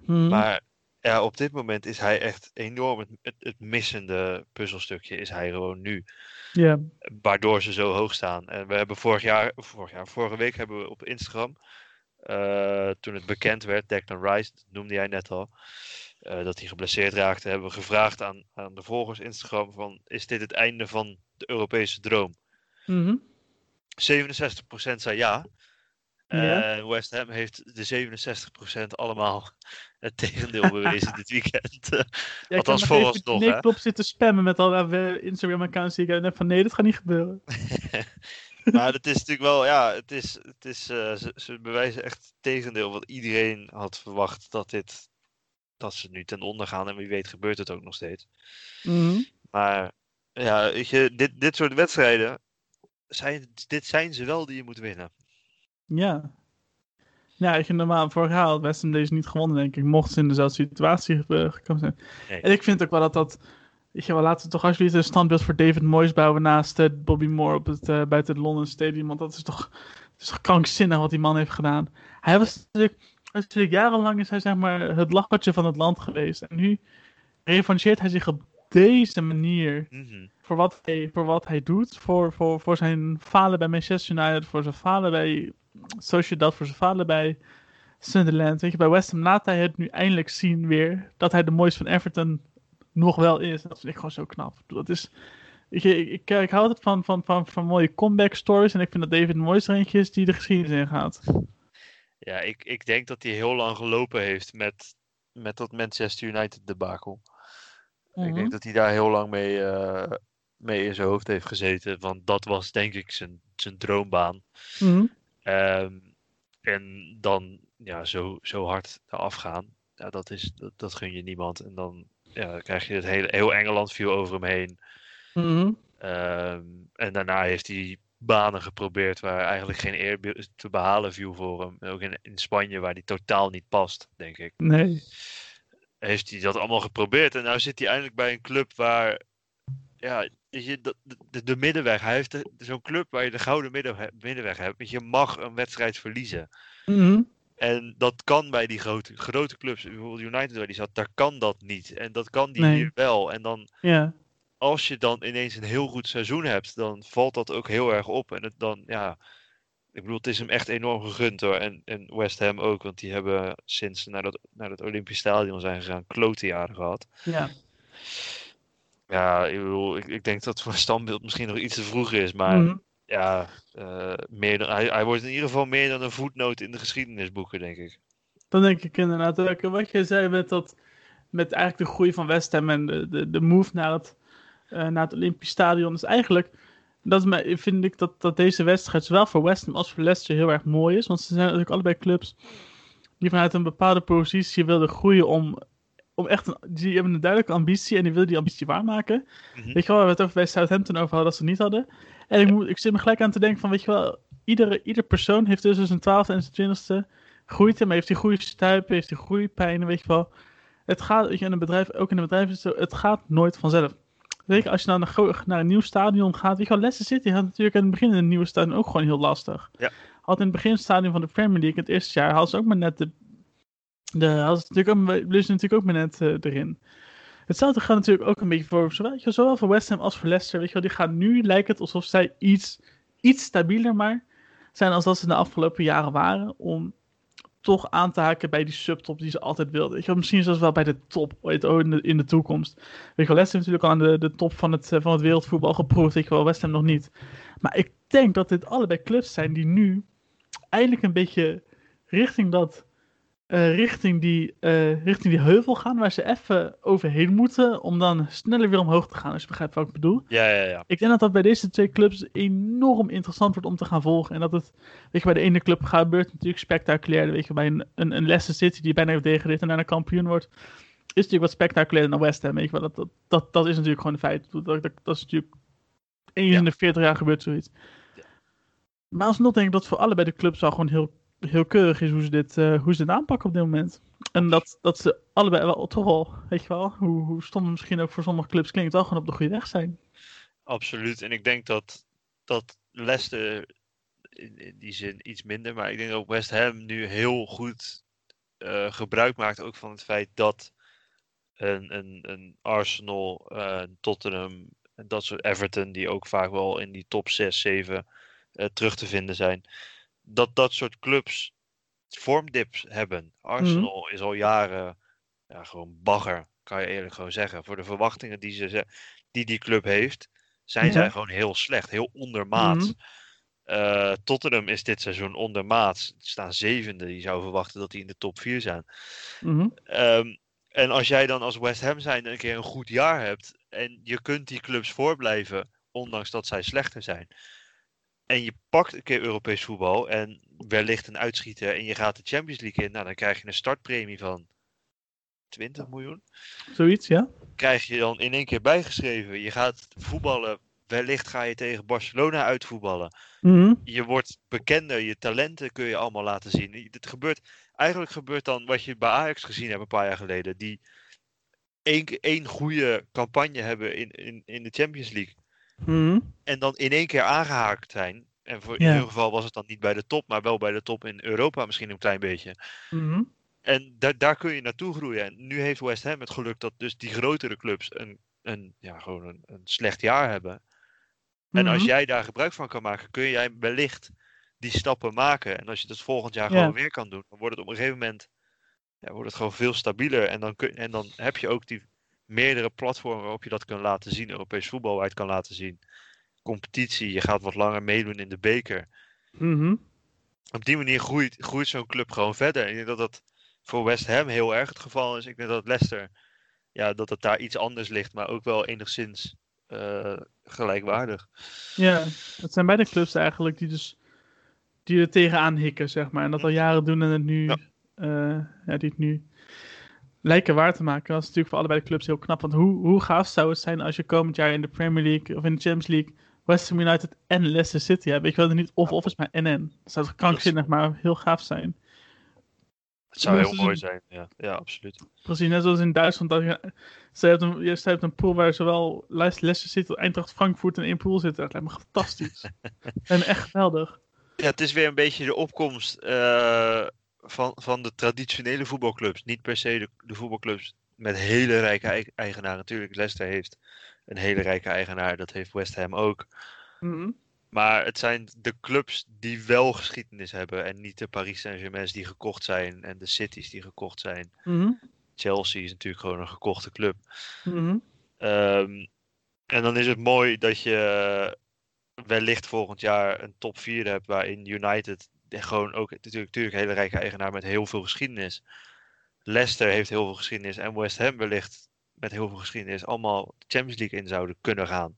Hmm. Maar ja, op dit moment is hij echt enorm het, het, het, missende puzzelstukje is hij gewoon nu. Ja. Waardoor ze zo hoog staan. En we hebben vorig jaar, vorig jaar vorige week hebben we op Instagram, uh, toen het bekend werd, Declan Rice, dat noemde jij net al, uh, dat hij geblesseerd raakte, hebben we gevraagd aan, aan de volgers Instagram van, is dit het einde van de Europese droom? Mm -hmm. 67% zei ja. Ja. Uh, West Ham heeft de 67% allemaal het tegendeel bewezen dit weekend. Ja, Althans vooralsnog. Nee, klopt zitten spammen met al Instagram-accounts die ik heb van nee, dat gaat niet gebeuren. maar het is natuurlijk wel, ja, het is, het is, uh, ze, ze, bewijzen echt het tegendeel. Wat iedereen had verwacht dat dit, dat ze nu ten onder gaan. En wie weet gebeurt het ook nog steeds. Mm -hmm. Maar Ja, weet je, dit, dit soort wedstrijden, zijn, dit zijn ze wel die je moet winnen. Ja. Ja, ik vind normaal vorig jaar had West Ham deze niet gewonnen, denk ik. Mocht ze in dezelfde situatie eh, gekomen zijn. Nee. En ik vind ook wel dat dat... Je wel, laten we toch alsjeblieft een standbeeld voor David Moyes bouwen naast eh, Bobby Moore op het, eh, buiten het London Stadium. Want dat is toch, dat is toch krankzinnig wat die man heeft gedaan. Hij was natuurlijk, jarenlang is hij zeg maar het lachertje van het land geweest. En nu revancheert hij zich op deze manier Mhm. voor wat hij, voor wat hij doet. Voor, voor, voor zijn falen bij Manchester United, voor zijn falen bij Sociedad, voor zijn falen bij Sunderland. Weet je, bij West Ham laat hij het nu eindelijk zien weer dat hij de mooiste van Everton nog wel is. Dat vind ik gewoon zo knap. Ik Dat is, je, ik, ik, ik hou altijd van, van, van, van mooie comeback stories. En ik vind dat David Moyes er eentje is die de geschiedenis in gaat. Ja, ik, ik denk dat hij heel lang gelopen heeft met, met dat Manchester United Ik Mhm. denk dat hij daar heel lang mee, eh, mee in zijn hoofd heeft gezeten. Want dat was denk ik zijn, zijn droombaan. Mhm. Ehm, en dan ja, zo, zo hard eraf gaan. Ja, dat, is, dat, dat gun je niemand. En dan ja, krijg je het hele, heel Engeland viel over hem heen. Mhm. Ehm, en daarna heeft hij banen geprobeerd waar eigenlijk geen eer te behalen viel voor hem. Ook in, in Spanje, waar hij totaal niet past, denk ik. Nee. Heeft hij dat allemaal geprobeerd. En nu zit hij eindelijk bij een club waar. Ja, de, de, de middenweg. Hij heeft zo'n club waar je de gouden middenweg, middenweg hebt. Je mag een wedstrijd verliezen. Mhm. En dat kan bij die grote, grote clubs, bijvoorbeeld United waar die zat, daar kan dat niet. En dat kan die Nee. hier wel. En dan, Ja. als je dan ineens een heel goed seizoen hebt, dan valt dat ook heel erg op. En het dan, ja, ik bedoel, het is hem echt enorm gegund hoor. En, en West Ham ook, want die hebben sinds ze naar dat, naar dat Olympisch Stadion zijn gegaan, klote jaren gehad. Ja. Ja, ik bedoel, ik, ik denk dat voor een standbeeld misschien nog iets te vroeg is, maar Mhm. ja, eh, meer dan, hij, hij wordt in ieder geval meer dan een voetnoot in de geschiedenisboeken, denk ik. Dan denk ik inderdaad ook. Wat je zei met, dat, met eigenlijk de groei van West Ham en de, de, de move naar het, eh, naar het Olympisch Stadion. is eigenlijk, dat vind ik dat, dat deze wedstrijd zowel voor West Ham als voor Leicester heel erg mooi is. Want ze zijn natuurlijk allebei clubs die vanuit een bepaalde positie wilden groeien om, om echt een, die hebben een duidelijke ambitie en die willen die ambitie waarmaken. Mhm. Weet je wel, we het over bij Southampton over hadden dat ze het niet hadden. En ik, moet, ik zit me gelijk aan te denken van, weet je wel, iedere, ieder persoon heeft tussen zijn twaalfde en zijn twintigste groeit hem, heeft hij groeistuipen, heeft hij groeipijnen, weet je wel. Het gaat, weet je, in een bedrijf, ook in een bedrijf is het zo, het gaat nooit vanzelf. Weet je, als je naar een, naar een nieuw stadion gaat, weet je wel, Leicester City had natuurlijk in het begin in een nieuwe stadion ook gewoon heel lastig. Ja. Had in het begin het stadion van de Premier League, het eerste jaar, hadden ze ook maar net de, de hadden ze natuurlijk ook, bleven ze natuurlijk ook maar net eh, erin. Hetzelfde gaat natuurlijk ook een beetje voor, zowel, weet je, zowel voor West Ham als voor Leicester. Weet je wel, die gaan nu, lijkt het alsof zij iets, iets stabieler maar zijn als dat ze de afgelopen jaren waren. Om toch aan te haken bij die subtop die ze altijd wilden. Weet je misschien zelfs wel bij de top ooit ooit in de, in de toekomst. Weet je wel, natuurlijk al aan de, de top van het, eh, van het wereldvoetbal geproefd. Je wel, West Ham nog niet. Maar ik denk dat dit allebei clubs zijn die nu eindelijk een beetje richting dat eh, richting, die, eh, richting die heuvel gaan, waar ze even overheen moeten, om dan sneller weer omhoog te gaan, als je begrijpt wat ik bedoel. Ja, ja, ja. Ik denk dat dat bij deze twee clubs enorm interessant wordt om te gaan volgen. En dat het, weet je, bij de ene club gebeurt natuurlijk spectaculair. Weet je, bij een, een, een Leicester City die bijna heeft degradeerd en daarna kampioen wordt, is natuurlijk wat spectaculairder dan West Ham. Weet je wel, dat, dat, dat, dat is natuurlijk gewoon een feit. Dat, dat, dat is natuurlijk eens Ja. in de 40 jaar gebeurt zoiets. Maar alsnog denk ik dat voor allebei de clubs wel gewoon heel, heel keurig is hoe ze dit, eh, hoe ze dit aanpakken op dit moment. En dat, dat ze allebei wel toch wel, weet je wel, hoe, hoe stom het misschien ook voor sommige clubs klinkt, wel gewoon op de goede weg zijn. Absoluut. En ik denk dat, dat Leicester in, die zin iets minder, maar ik denk dat West Ham nu heel goed eh, gebruik maakt ook van het feit dat een, een, een Arsenal, eh, een Tottenham en dat soort Everton, die ook vaak wel in die top 6, 7 eh, terug te vinden zijn, dat dat soort clubs vormdips hebben. Arsenal is al jaren ja, gewoon bagger, kan je eerlijk gewoon zeggen. Voor de verwachtingen die ze, die, die club heeft, zijn Ja. zij gewoon heel slecht, heel ondermaats. Mhm. Eh, Tottenham is dit seizoen ondermaats. Ze staan zevende. Je zou verwachten dat die in de top 4 zijn. Mhm. Ehm, en als jij dan als West Ham zijn een keer een goed jaar hebt. En je kunt die clubs voorblijven. Ondanks dat zij slechter zijn. En je pakt een keer Europees voetbal. En wellicht een uitschieter. En je gaat de Champions League in. Nou, dan krijg je een startpremie van 20 miljoen. Zoiets, ja? Krijg je dan in één keer bijgeschreven. Je gaat voetballen. Wellicht ga je tegen Barcelona uitvoetballen. Mhm. Je wordt bekender. Je talenten kun je allemaal laten zien. Het gebeurt, eigenlijk gebeurt dan wat je bij Ajax gezien hebt een paar jaar geleden. Die één, één goede campagne hebben in, in, in de Champions League. Mhm. En dan in één keer aangehaakt zijn. En voor, in Ja. ieder geval was het dan niet bij de top, maar wel bij de top in Europa misschien een klein beetje. Mhm. En daar, daar kun je naartoe groeien. En nu heeft West Ham het geluk dat dus die grotere clubs een, een, ja, gewoon een, een slecht jaar hebben. En als Mhm. jij daar gebruik van kan maken, kun jij wellicht die stappen maken. En als je dat volgend jaar Ja. gewoon weer kan doen, dan wordt het op een gegeven moment ja, wordt het gewoon veel stabieler. En dan, kun, en dan heb je ook die meerdere platformen waarop je dat kan laten zien. Europees voetbal het kan laten zien. Competitie, je gaat wat langer meedoen in de beker. Mhm. Op die manier groeit, groeit zo'n club gewoon verder. Ik denk dat dat voor West Ham heel erg het geval is. Ik denk dat Leicester, ja, dat het daar iets anders ligt, maar ook wel enigszins eh, gelijkwaardig. Ja, het zijn beide clubs eigenlijk die dus die er tegenaan hikken, zeg maar. En dat al jaren doen en het nu, Ja. eh, ja, die het nu lijken waar te maken. Dat is natuurlijk voor allebei de clubs heel knap. Want hoe, hoe gaaf zou het zijn als je komend jaar in de Premier League of in de Champions League West Ham United en Leicester City hebt? Ik wil er niet of-of is, maar en-en. Dat zou krankzinnig, maar heel gaaf zijn. Het zou Ja, heel mooi zijn-. Ja, ja absoluut. Precies, net zoals in Duitsland. Dat je, ze hebt een, je hebt een pool waar zowel Leicester City, Eintracht Frankfurt in één pool zitten. Dat lijkt me fantastisch. en echt geweldig. Ja, het is weer een beetje de opkomst eh, van, van de traditionele voetbalclubs. Niet per se de, de voetbalclubs met hele rijke ei- eigenaren. Natuurlijk, Leicester heeft een hele rijke eigenaar. Dat heeft West Ham ook. Mhm. Maar het zijn de clubs die wel geschiedenis hebben. En niet de Paris Saint-Germain's die gekocht zijn. En de Cities die gekocht zijn. Mhm. Chelsea is natuurlijk gewoon een gekochte club. Mhm. Ehm, en dan is het mooi dat je wellicht volgend jaar een top 4 hebt waarin United gewoon ook natuurlijk, natuurlijk een hele rijke eigenaar met heel veel geschiedenis. Leicester heeft heel veel geschiedenis en West Ham wellicht met heel veel geschiedenis allemaal de Champions League in zouden kunnen gaan.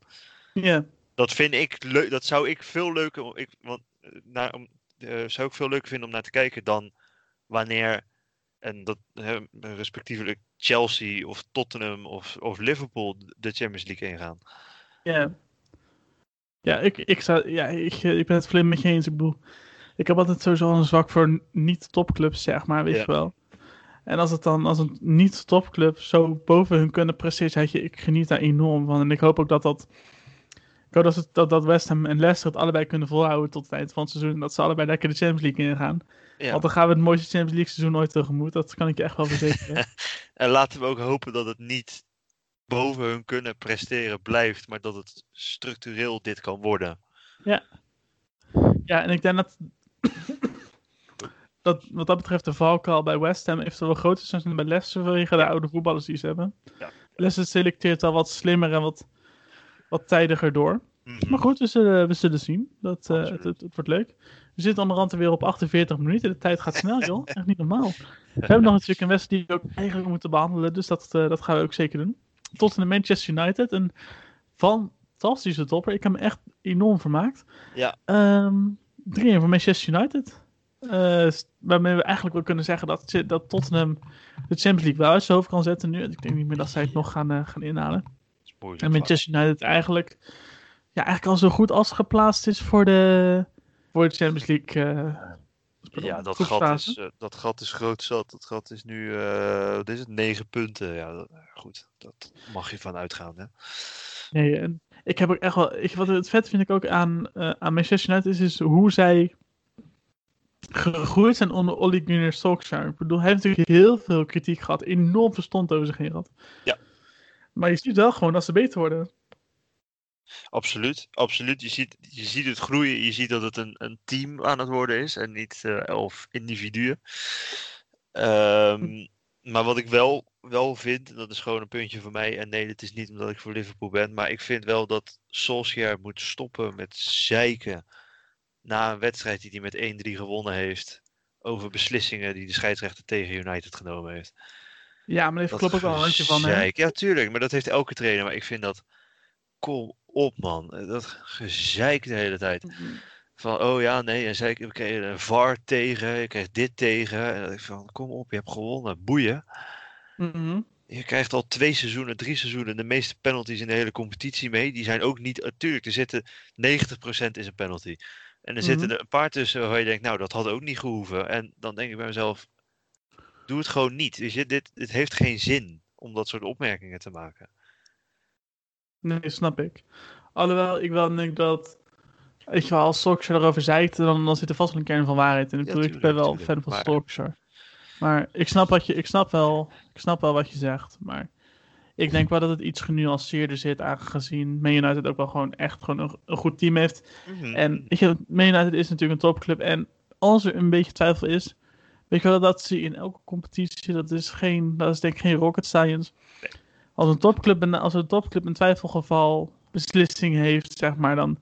Ja. Dat vind ik leuk, dat zou ik veel leuker, ik, want, eh, naar, om, eh, zou ik veel leuker vinden om naar te kijken dan wanneer en dat respectievelijk Chelsea of Tottenham of, of Liverpool de Champions League ingaan. Ja. Ja, ik, ik, zou, ja ik, ik ben het volledig met je eens. Ik bedoel, ik heb altijd sowieso een zwak voor niet-topclubs, zeg maar, weet Ja. je wel. En als het dan als een niet-topclub zo boven hun kunnen presteren, zeg je, ik geniet daar enorm van. En ik hoop ook dat dat, ik hoop dat, het, dat, dat West Ham en Leicester het allebei kunnen volhouden tot het eind van het seizoen. En dat ze allebei lekker de Champions League ingaan. Ja. Want dan gaan we het mooiste Champions League seizoen ooit tegemoet. Dat kan ik je echt wel verzekeren. En laten we ook hopen dat het niet boven hun kunnen presteren blijft, maar dat het structureel dit kan worden. Ja, en ik denk dat, dat wat dat betreft de valkuil bij West Ham eventueel wel groter zijn dan bij Leicester vanwege de oude voetballers die ze hebben. Ja. Leicester selecteert al wat slimmer en wat, wat tijdiger door. Mhm. Maar goed, we zullen, we zullen zien. Dat, eh, het, het, het wordt leuk. We zitten onderhand weer op 48 minuten. De tijd gaat snel, joh. Echt niet normaal. We hebben nog natuurlijk een wedstrijd die we ook eigenlijk moeten behandelen. Dus dat, eh, dat gaan we ook zeker doen. Tot in de Manchester United. Een fantastische topper. Ik heb me echt enorm vermaakt. Ja. Ehm 3-1 voor Manchester United. Eh, waarmee we eigenlijk wel kunnen zeggen dat, dat Tottenham de Champions League wel uit zijn hoofd kan zetten nu. Ik denk niet meer dat zij het nog gaan, eh, gaan inhalen. En Manchester United eigenlijk, ja, eigenlijk al zo goed als geplaatst is voor de, voor de Champions League. eh, pardon, Ja, dat gat, is, dat gat is groot zat. Dat gat is nu, wat is het, negen punten. Ja, dat- goed, dat mag je van uitgaan. Hè? Nee, en ik heb ook echt wel. Ik, wat het vet vind ik ook aan, eh, aan Manchester United is, is hoe zij gegroeid zijn onder Ole Gunnar Solskjaer. Ik bedoel, hij heeft natuurlijk heel veel kritiek gehad, enorm verstand over zich heen gehad. Ja. Maar je ziet wel gewoon dat ze beter worden. Absoluut, absoluut. Je ziet, je ziet het groeien. Je ziet dat het een, een team aan het worden is en niet eh, elf individuen. Ehm, maar wat ik wel, wel vind, en dat is gewoon een puntje voor mij. En nee, het is niet omdat ik voor Liverpool ben. Maar ik vind wel dat Solskjaer moet stoppen met zeiken. Na een wedstrijd die hij met 1-3 gewonnen heeft. Over beslissingen die de scheidsrechter tegen United genomen heeft. Ja, maar daar heeft klopt ook wel een handje van. Hè? Ja, tuurlijk. Maar dat heeft elke trainer. Maar ik vind dat... Kom op, man. Dat gezeik de hele tijd. Van, oh ja, nee, en zei ik, we kregen een VAR tegen, je kreeg dit tegen. En dat ik van, kom op, je hebt gewonnen, boeien. Mhm. Je krijgt al twee seizoenen, drie seizoenen de meeste penalties in de hele competitie mee. Die zijn ook niet, natuurlijk, er zitten 90% is een penalty. En er zitten Mhm. er een paar tussen waar je denkt, nou, dat had ook niet gehoeven. En dan denk ik bij mezelf, doe het gewoon niet. Weet je, dit, dit heeft geen zin om dat soort opmerkingen te maken. Nee, snap ik. Alhoewel, ik wel denk dat. Weet je wel, als Solskjaer erover zeikt, dan, dan zit er vast wel een kern van waarheid in. Ik Ja, bedoel, ik ben wel tuurlijk. fan van Maar-. Maar ik snap, wat je, ik, snap wel, ik snap wel wat je zegt. Maar ik denk wel dat het iets genuanceerder zit, aangezien Man United ook wel gewoon echt gewoon een, een goed team heeft. Mhm. En weet je, Man United is natuurlijk een topclub. En als er een beetje twijfel is, weet je wel dat ze in elke competitie, dat is, geen, dat is denk ik geen rocket science. Als een topclub, een, als een topclub een twijfelgeval beslissing heeft, zeg maar, dan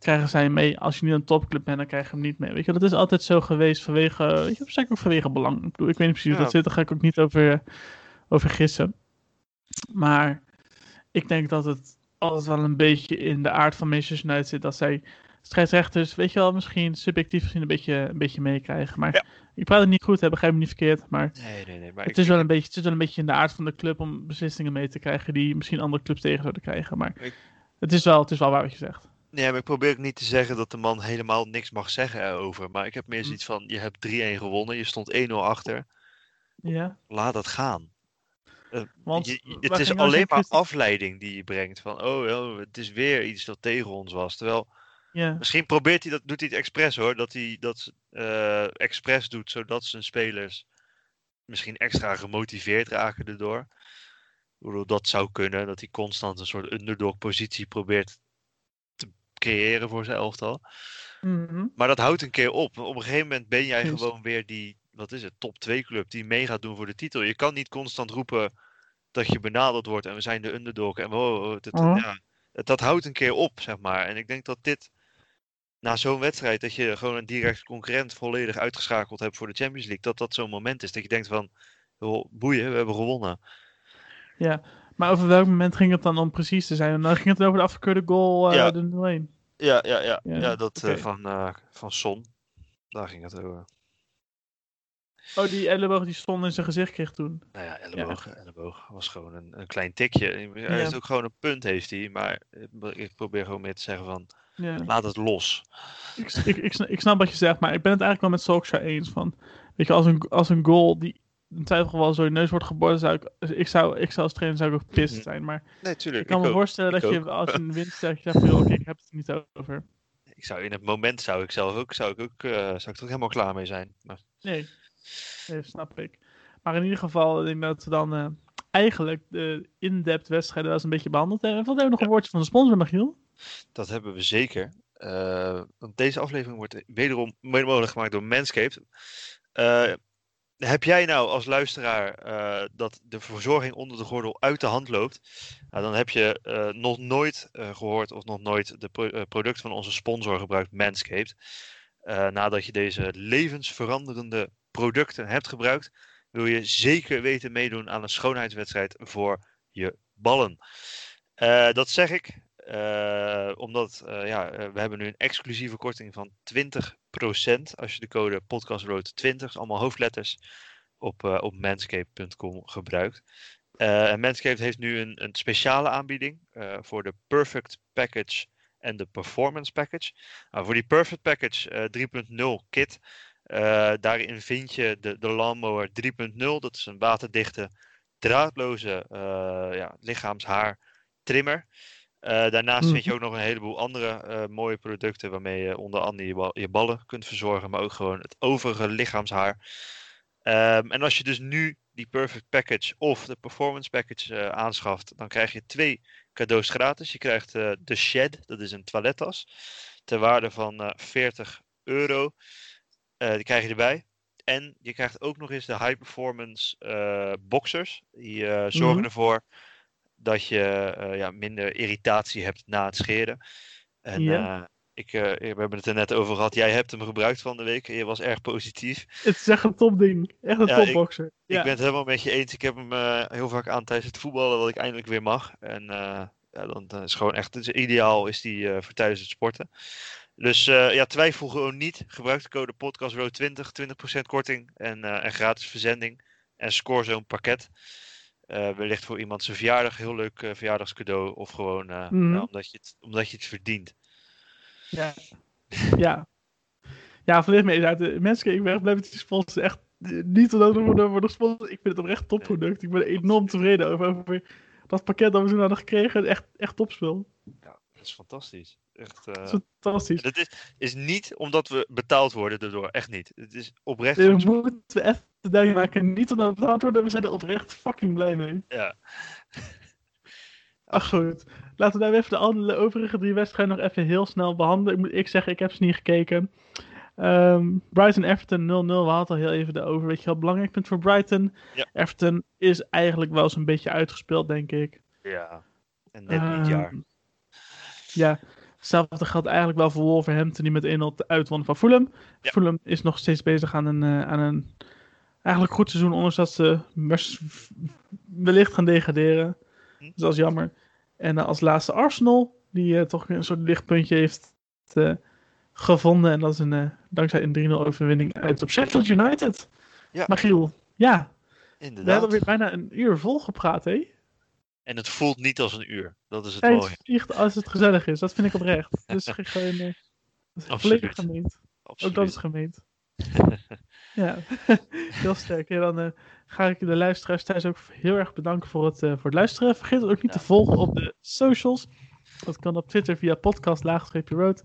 krijgen zij mee. Als je niet een topclub bent, dan krijg je hem niet mee. Weet je, dat is altijd zo geweest vanwege, weet je, zeker ook vanwege belang. Ik bedoel, ik weet niet precies hoe dat zit, daar ga ik ook niet over, over gissen. Maar ik denk dat het altijd wel een beetje in de aard van Manchester United zit, dat zij scheidsrechters, weet je wel, misschien subjectief gezien een beetje, een beetje meekrijgen. Maar Ja. ik praat het niet goed, hè, begrijp me niet verkeerd, maar Nee, nee, nee. Maar het, is wel een beetje, het zit wel een beetje in de aard van de club om beslissingen mee te krijgen die misschien andere clubs tegen zouden krijgen. Maar Ik- het, is wel, het is wel waar wat je zegt. Nee, maar ik probeer ook niet te zeggen dat de man helemaal niks mag zeggen erover. Maar ik heb meer Hm. zoiets van, je hebt 3-1 gewonnen, je stond 1-0 achter. Ja, Laat dat gaan. Eh, want je- je- waar het is nou alleen maar afleiding die je brengt. Van, oh, oh, het is weer iets dat tegen ons was. Terwijl, Ja, misschien probeert hij dat, doet hij het expres hoor. Dat hij dat eh expres doet, zodat zijn spelers misschien extra gemotiveerd raken erdoor. Ik bedoel, dat zou kunnen, dat hij constant een soort underdog positie probeert creëren voor zijn elftal. mhm. Maar dat houdt een keer op. Op een gegeven moment ben jij gewoon weer die, wat is het, top 2 club die mee gaat doen voor de titel. Je kan niet constant roepen dat je benaderd wordt en we zijn de underdog. En wow, dat, Mhm. ja, dat, houdt een keer op, zeg maar. En ik denk dat dit, na zo'n wedstrijd, dat je gewoon een direct concurrent volledig uitgeschakeld hebt voor de Champions League, dat dat zo'n moment is. Dat je denkt van, boeien, we hebben gewonnen. ja. Maar over welk moment ging het dan om precies te zijn? En dan ging het over de afgekeurde goal, eh Ja. de 0-1. Ja, ja, ja. Ja, ja, dat eh, van, eh, van Son. Daar ging het over. Oh, die elleboog die stond in zijn gezicht kreeg toen. Nou ja, elleboog, elleboog was gewoon een, een klein tikje. Hij Ja. heeft ook gewoon een punt, heeft hij. Maar ik- probeer gewoon meer te zeggen van, Ja. laat het los. Ik, ik, ik, snap, ik snap wat je zegt, maar ik ben het eigenlijk wel met Solskjaer eens. Van, weet je, als een, als een goal die in twijfelgeval zo je neus wordt geboord, zou ik, ik, zou, ik zou als trainer zou ik ook pissed Mhm. zijn. Maar Nee, tuurlijk. ik kan me voorstellen Ik dat je als je een wint zegt, van, joh, oké, ik heb het er niet over. Ik zou in het moment zou ik zelf ook, zou ik ook, eh, zou ik er ook helemaal klaar mee zijn. Maar, Nee, nee, snap ik. Maar in ieder geval, ik denk dat we dan eh, eigenlijk de in-depth wedstrijden wel eens een beetje behandeld hebben. Hebben we nog een woordje van de sponsor, Michiel? dat hebben we zeker. Eh, want deze aflevering wordt wederom mogelijk gemaakt door Manscaped. Eh, heb jij nou als luisteraar eh, dat de verzorging onder de gordel uit de hand loopt? Nou, dan heb je eh, nog nooit eh, gehoord of nog nooit de pro- producten van onze sponsor gebruikt, Manscaped. Nadat je deze levensveranderende producten hebt gebruikt, wil je zeker weten meedoen aan een schoonheidswedstrijd voor je ballen. Dat zeg ik eh, omdat eh, ja, eh, we hebben nu een exclusieve korting van 20% als je de code podcastroad20, allemaal hoofdletters, op, eh, op manscape.com gebruikt. En Manscaped heeft nu een, een speciale aanbieding voor de Perfect Package en de Performance Package. Nou, voor die Perfect Package eh, 3.0 kit, daarin vind je de, de Lawnmower 3.0. Dat is een waterdichte, draadloze ja, lichaamshaar trimmer. Eh, daarnaast vind je ook nog een heleboel andere eh, mooie producten waarmee je onder andere je, bal- je ballen kunt verzorgen, maar ook gewoon het overige lichaamshaar. Ehm, en als je dus nu die Perfect Package of de Performance Package eh, aanschaft, dan krijg je twee cadeaus gratis. Je krijgt de Shed, dat is een toilettas, ter waarde van eh 40 euro. Die krijg je erbij. En je krijgt ook nog eens de High Performance Boxers. Die zorgen Mhm. ervoor dat je eh, ja, minder irritatie hebt na het scheren. En Ja. eh, ik, eh, we hebben het er net over gehad. Jij hebt hem gebruikt van de week. Je was erg positief. Het is echt een topding. Echt een Ja, ik- topboxer. Ja, Ik ben het helemaal met je eens. Ik heb hem heel vaak aan tijdens het voetballen, wat ik eindelijk weer mag. En ja, dan is gewoon echt het is ideaal is die voor tijdens het sporten. Dus ja, twijfel gewoon niet. Gebruik de code podcastroad20, 20% korting en, en gratis verzending. En score zo'n pakket. Eh, wellicht voor iemand zijn verjaardag, heel leuk eh, verjaardagscadeau. Of gewoon eh, Mhm. omdat, je het, omdat je het verdient. Ja. ja. Ja, volledig mee. Ja, de mensen, ik ben echt blij met die sponsors. Echt niet omdat we worden, worden gesponsord. Ik vind het oprecht topproduct. Ik ben enorm tevreden over, over dat pakket dat we toen hadden gekregen. Echt, echt topspul. Ja, dat is fantastisch. Echt, eh, Dat is fantastisch. dat is, is niet omdat we betaald worden daardoor. Echt niet. Het is oprecht. Nee, we moeten we even duidelijk maken. Niet omdat we betaald worden. We zijn er oprecht fucking blij mee. Ja. Ach goed. Laten we nou even de andere overige drie wedstrijden nog even heel snel behandelen. Ik moet ik zeggen, ik heb ze niet gekeken. Ehm Brighton Everton 0-0. We hadden al heel even de over. Weet je wat belangrijk punt voor Brighton? Ja. Everton is eigenlijk wel zo'n beetje uitgespeeld, denk ik. ja. En net niet jaar. Ehm, Ja, hetzelfde geldt eigenlijk wel voor Wolverhampton die met 1-0 uitwon van Fulham. Ja. Fulham is nog steeds bezig aan een, eh, aan een eigenlijk goed seizoen, ondanks dat ze wellicht gaan degraderen. Hm. Dus dat is jammer. En eh, als laatste Arsenal, die eh, toch weer een soort lichtpuntje heeft gevonden. En dat is een, dankzij een 3-0 overwinning uit op Sheffield United. Ja. Magiel, ja, we Inderdaad. hebben weer bijna een uur vol gepraat, hè? En het voelt niet als een uur. Dat is het mooie. vliegt als het gezellig is. Dat vind ik oprecht. Dus ge- gewoon. eh, dat is volledig gemeend. Ook dat is gemeend. ja, heel sterk. Ja, dan eh, ga ik de luisteraars thuis ook heel erg bedanken voor het, eh, voor het luisteren. Vergeet het ook niet Ja. te volgen op de socials. Dat kan op Twitter via podcast laagstreepje road.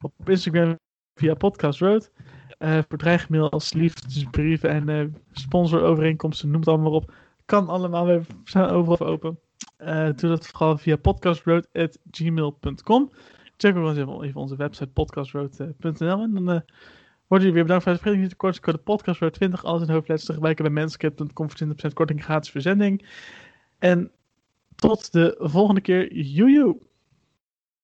Op Instagram via podcast road. Eh voor dreigmail als liefdesbrieven en sponsorovereenkomsten, noem het allemaal op. Kan allemaal, we zijn overal open. Eh, doe dat vooral via podcastroad.gmail.com. Check ook eens even, onze website podcastroad.nl en dan eh, worden jullie weer bedankt voor het niet de kortingscode podcastroad20 altijd in hoofdletters te gebruiken bij Manscaped.com voor 20% korting gratis verzending. En tot de volgende keer. Joejoe!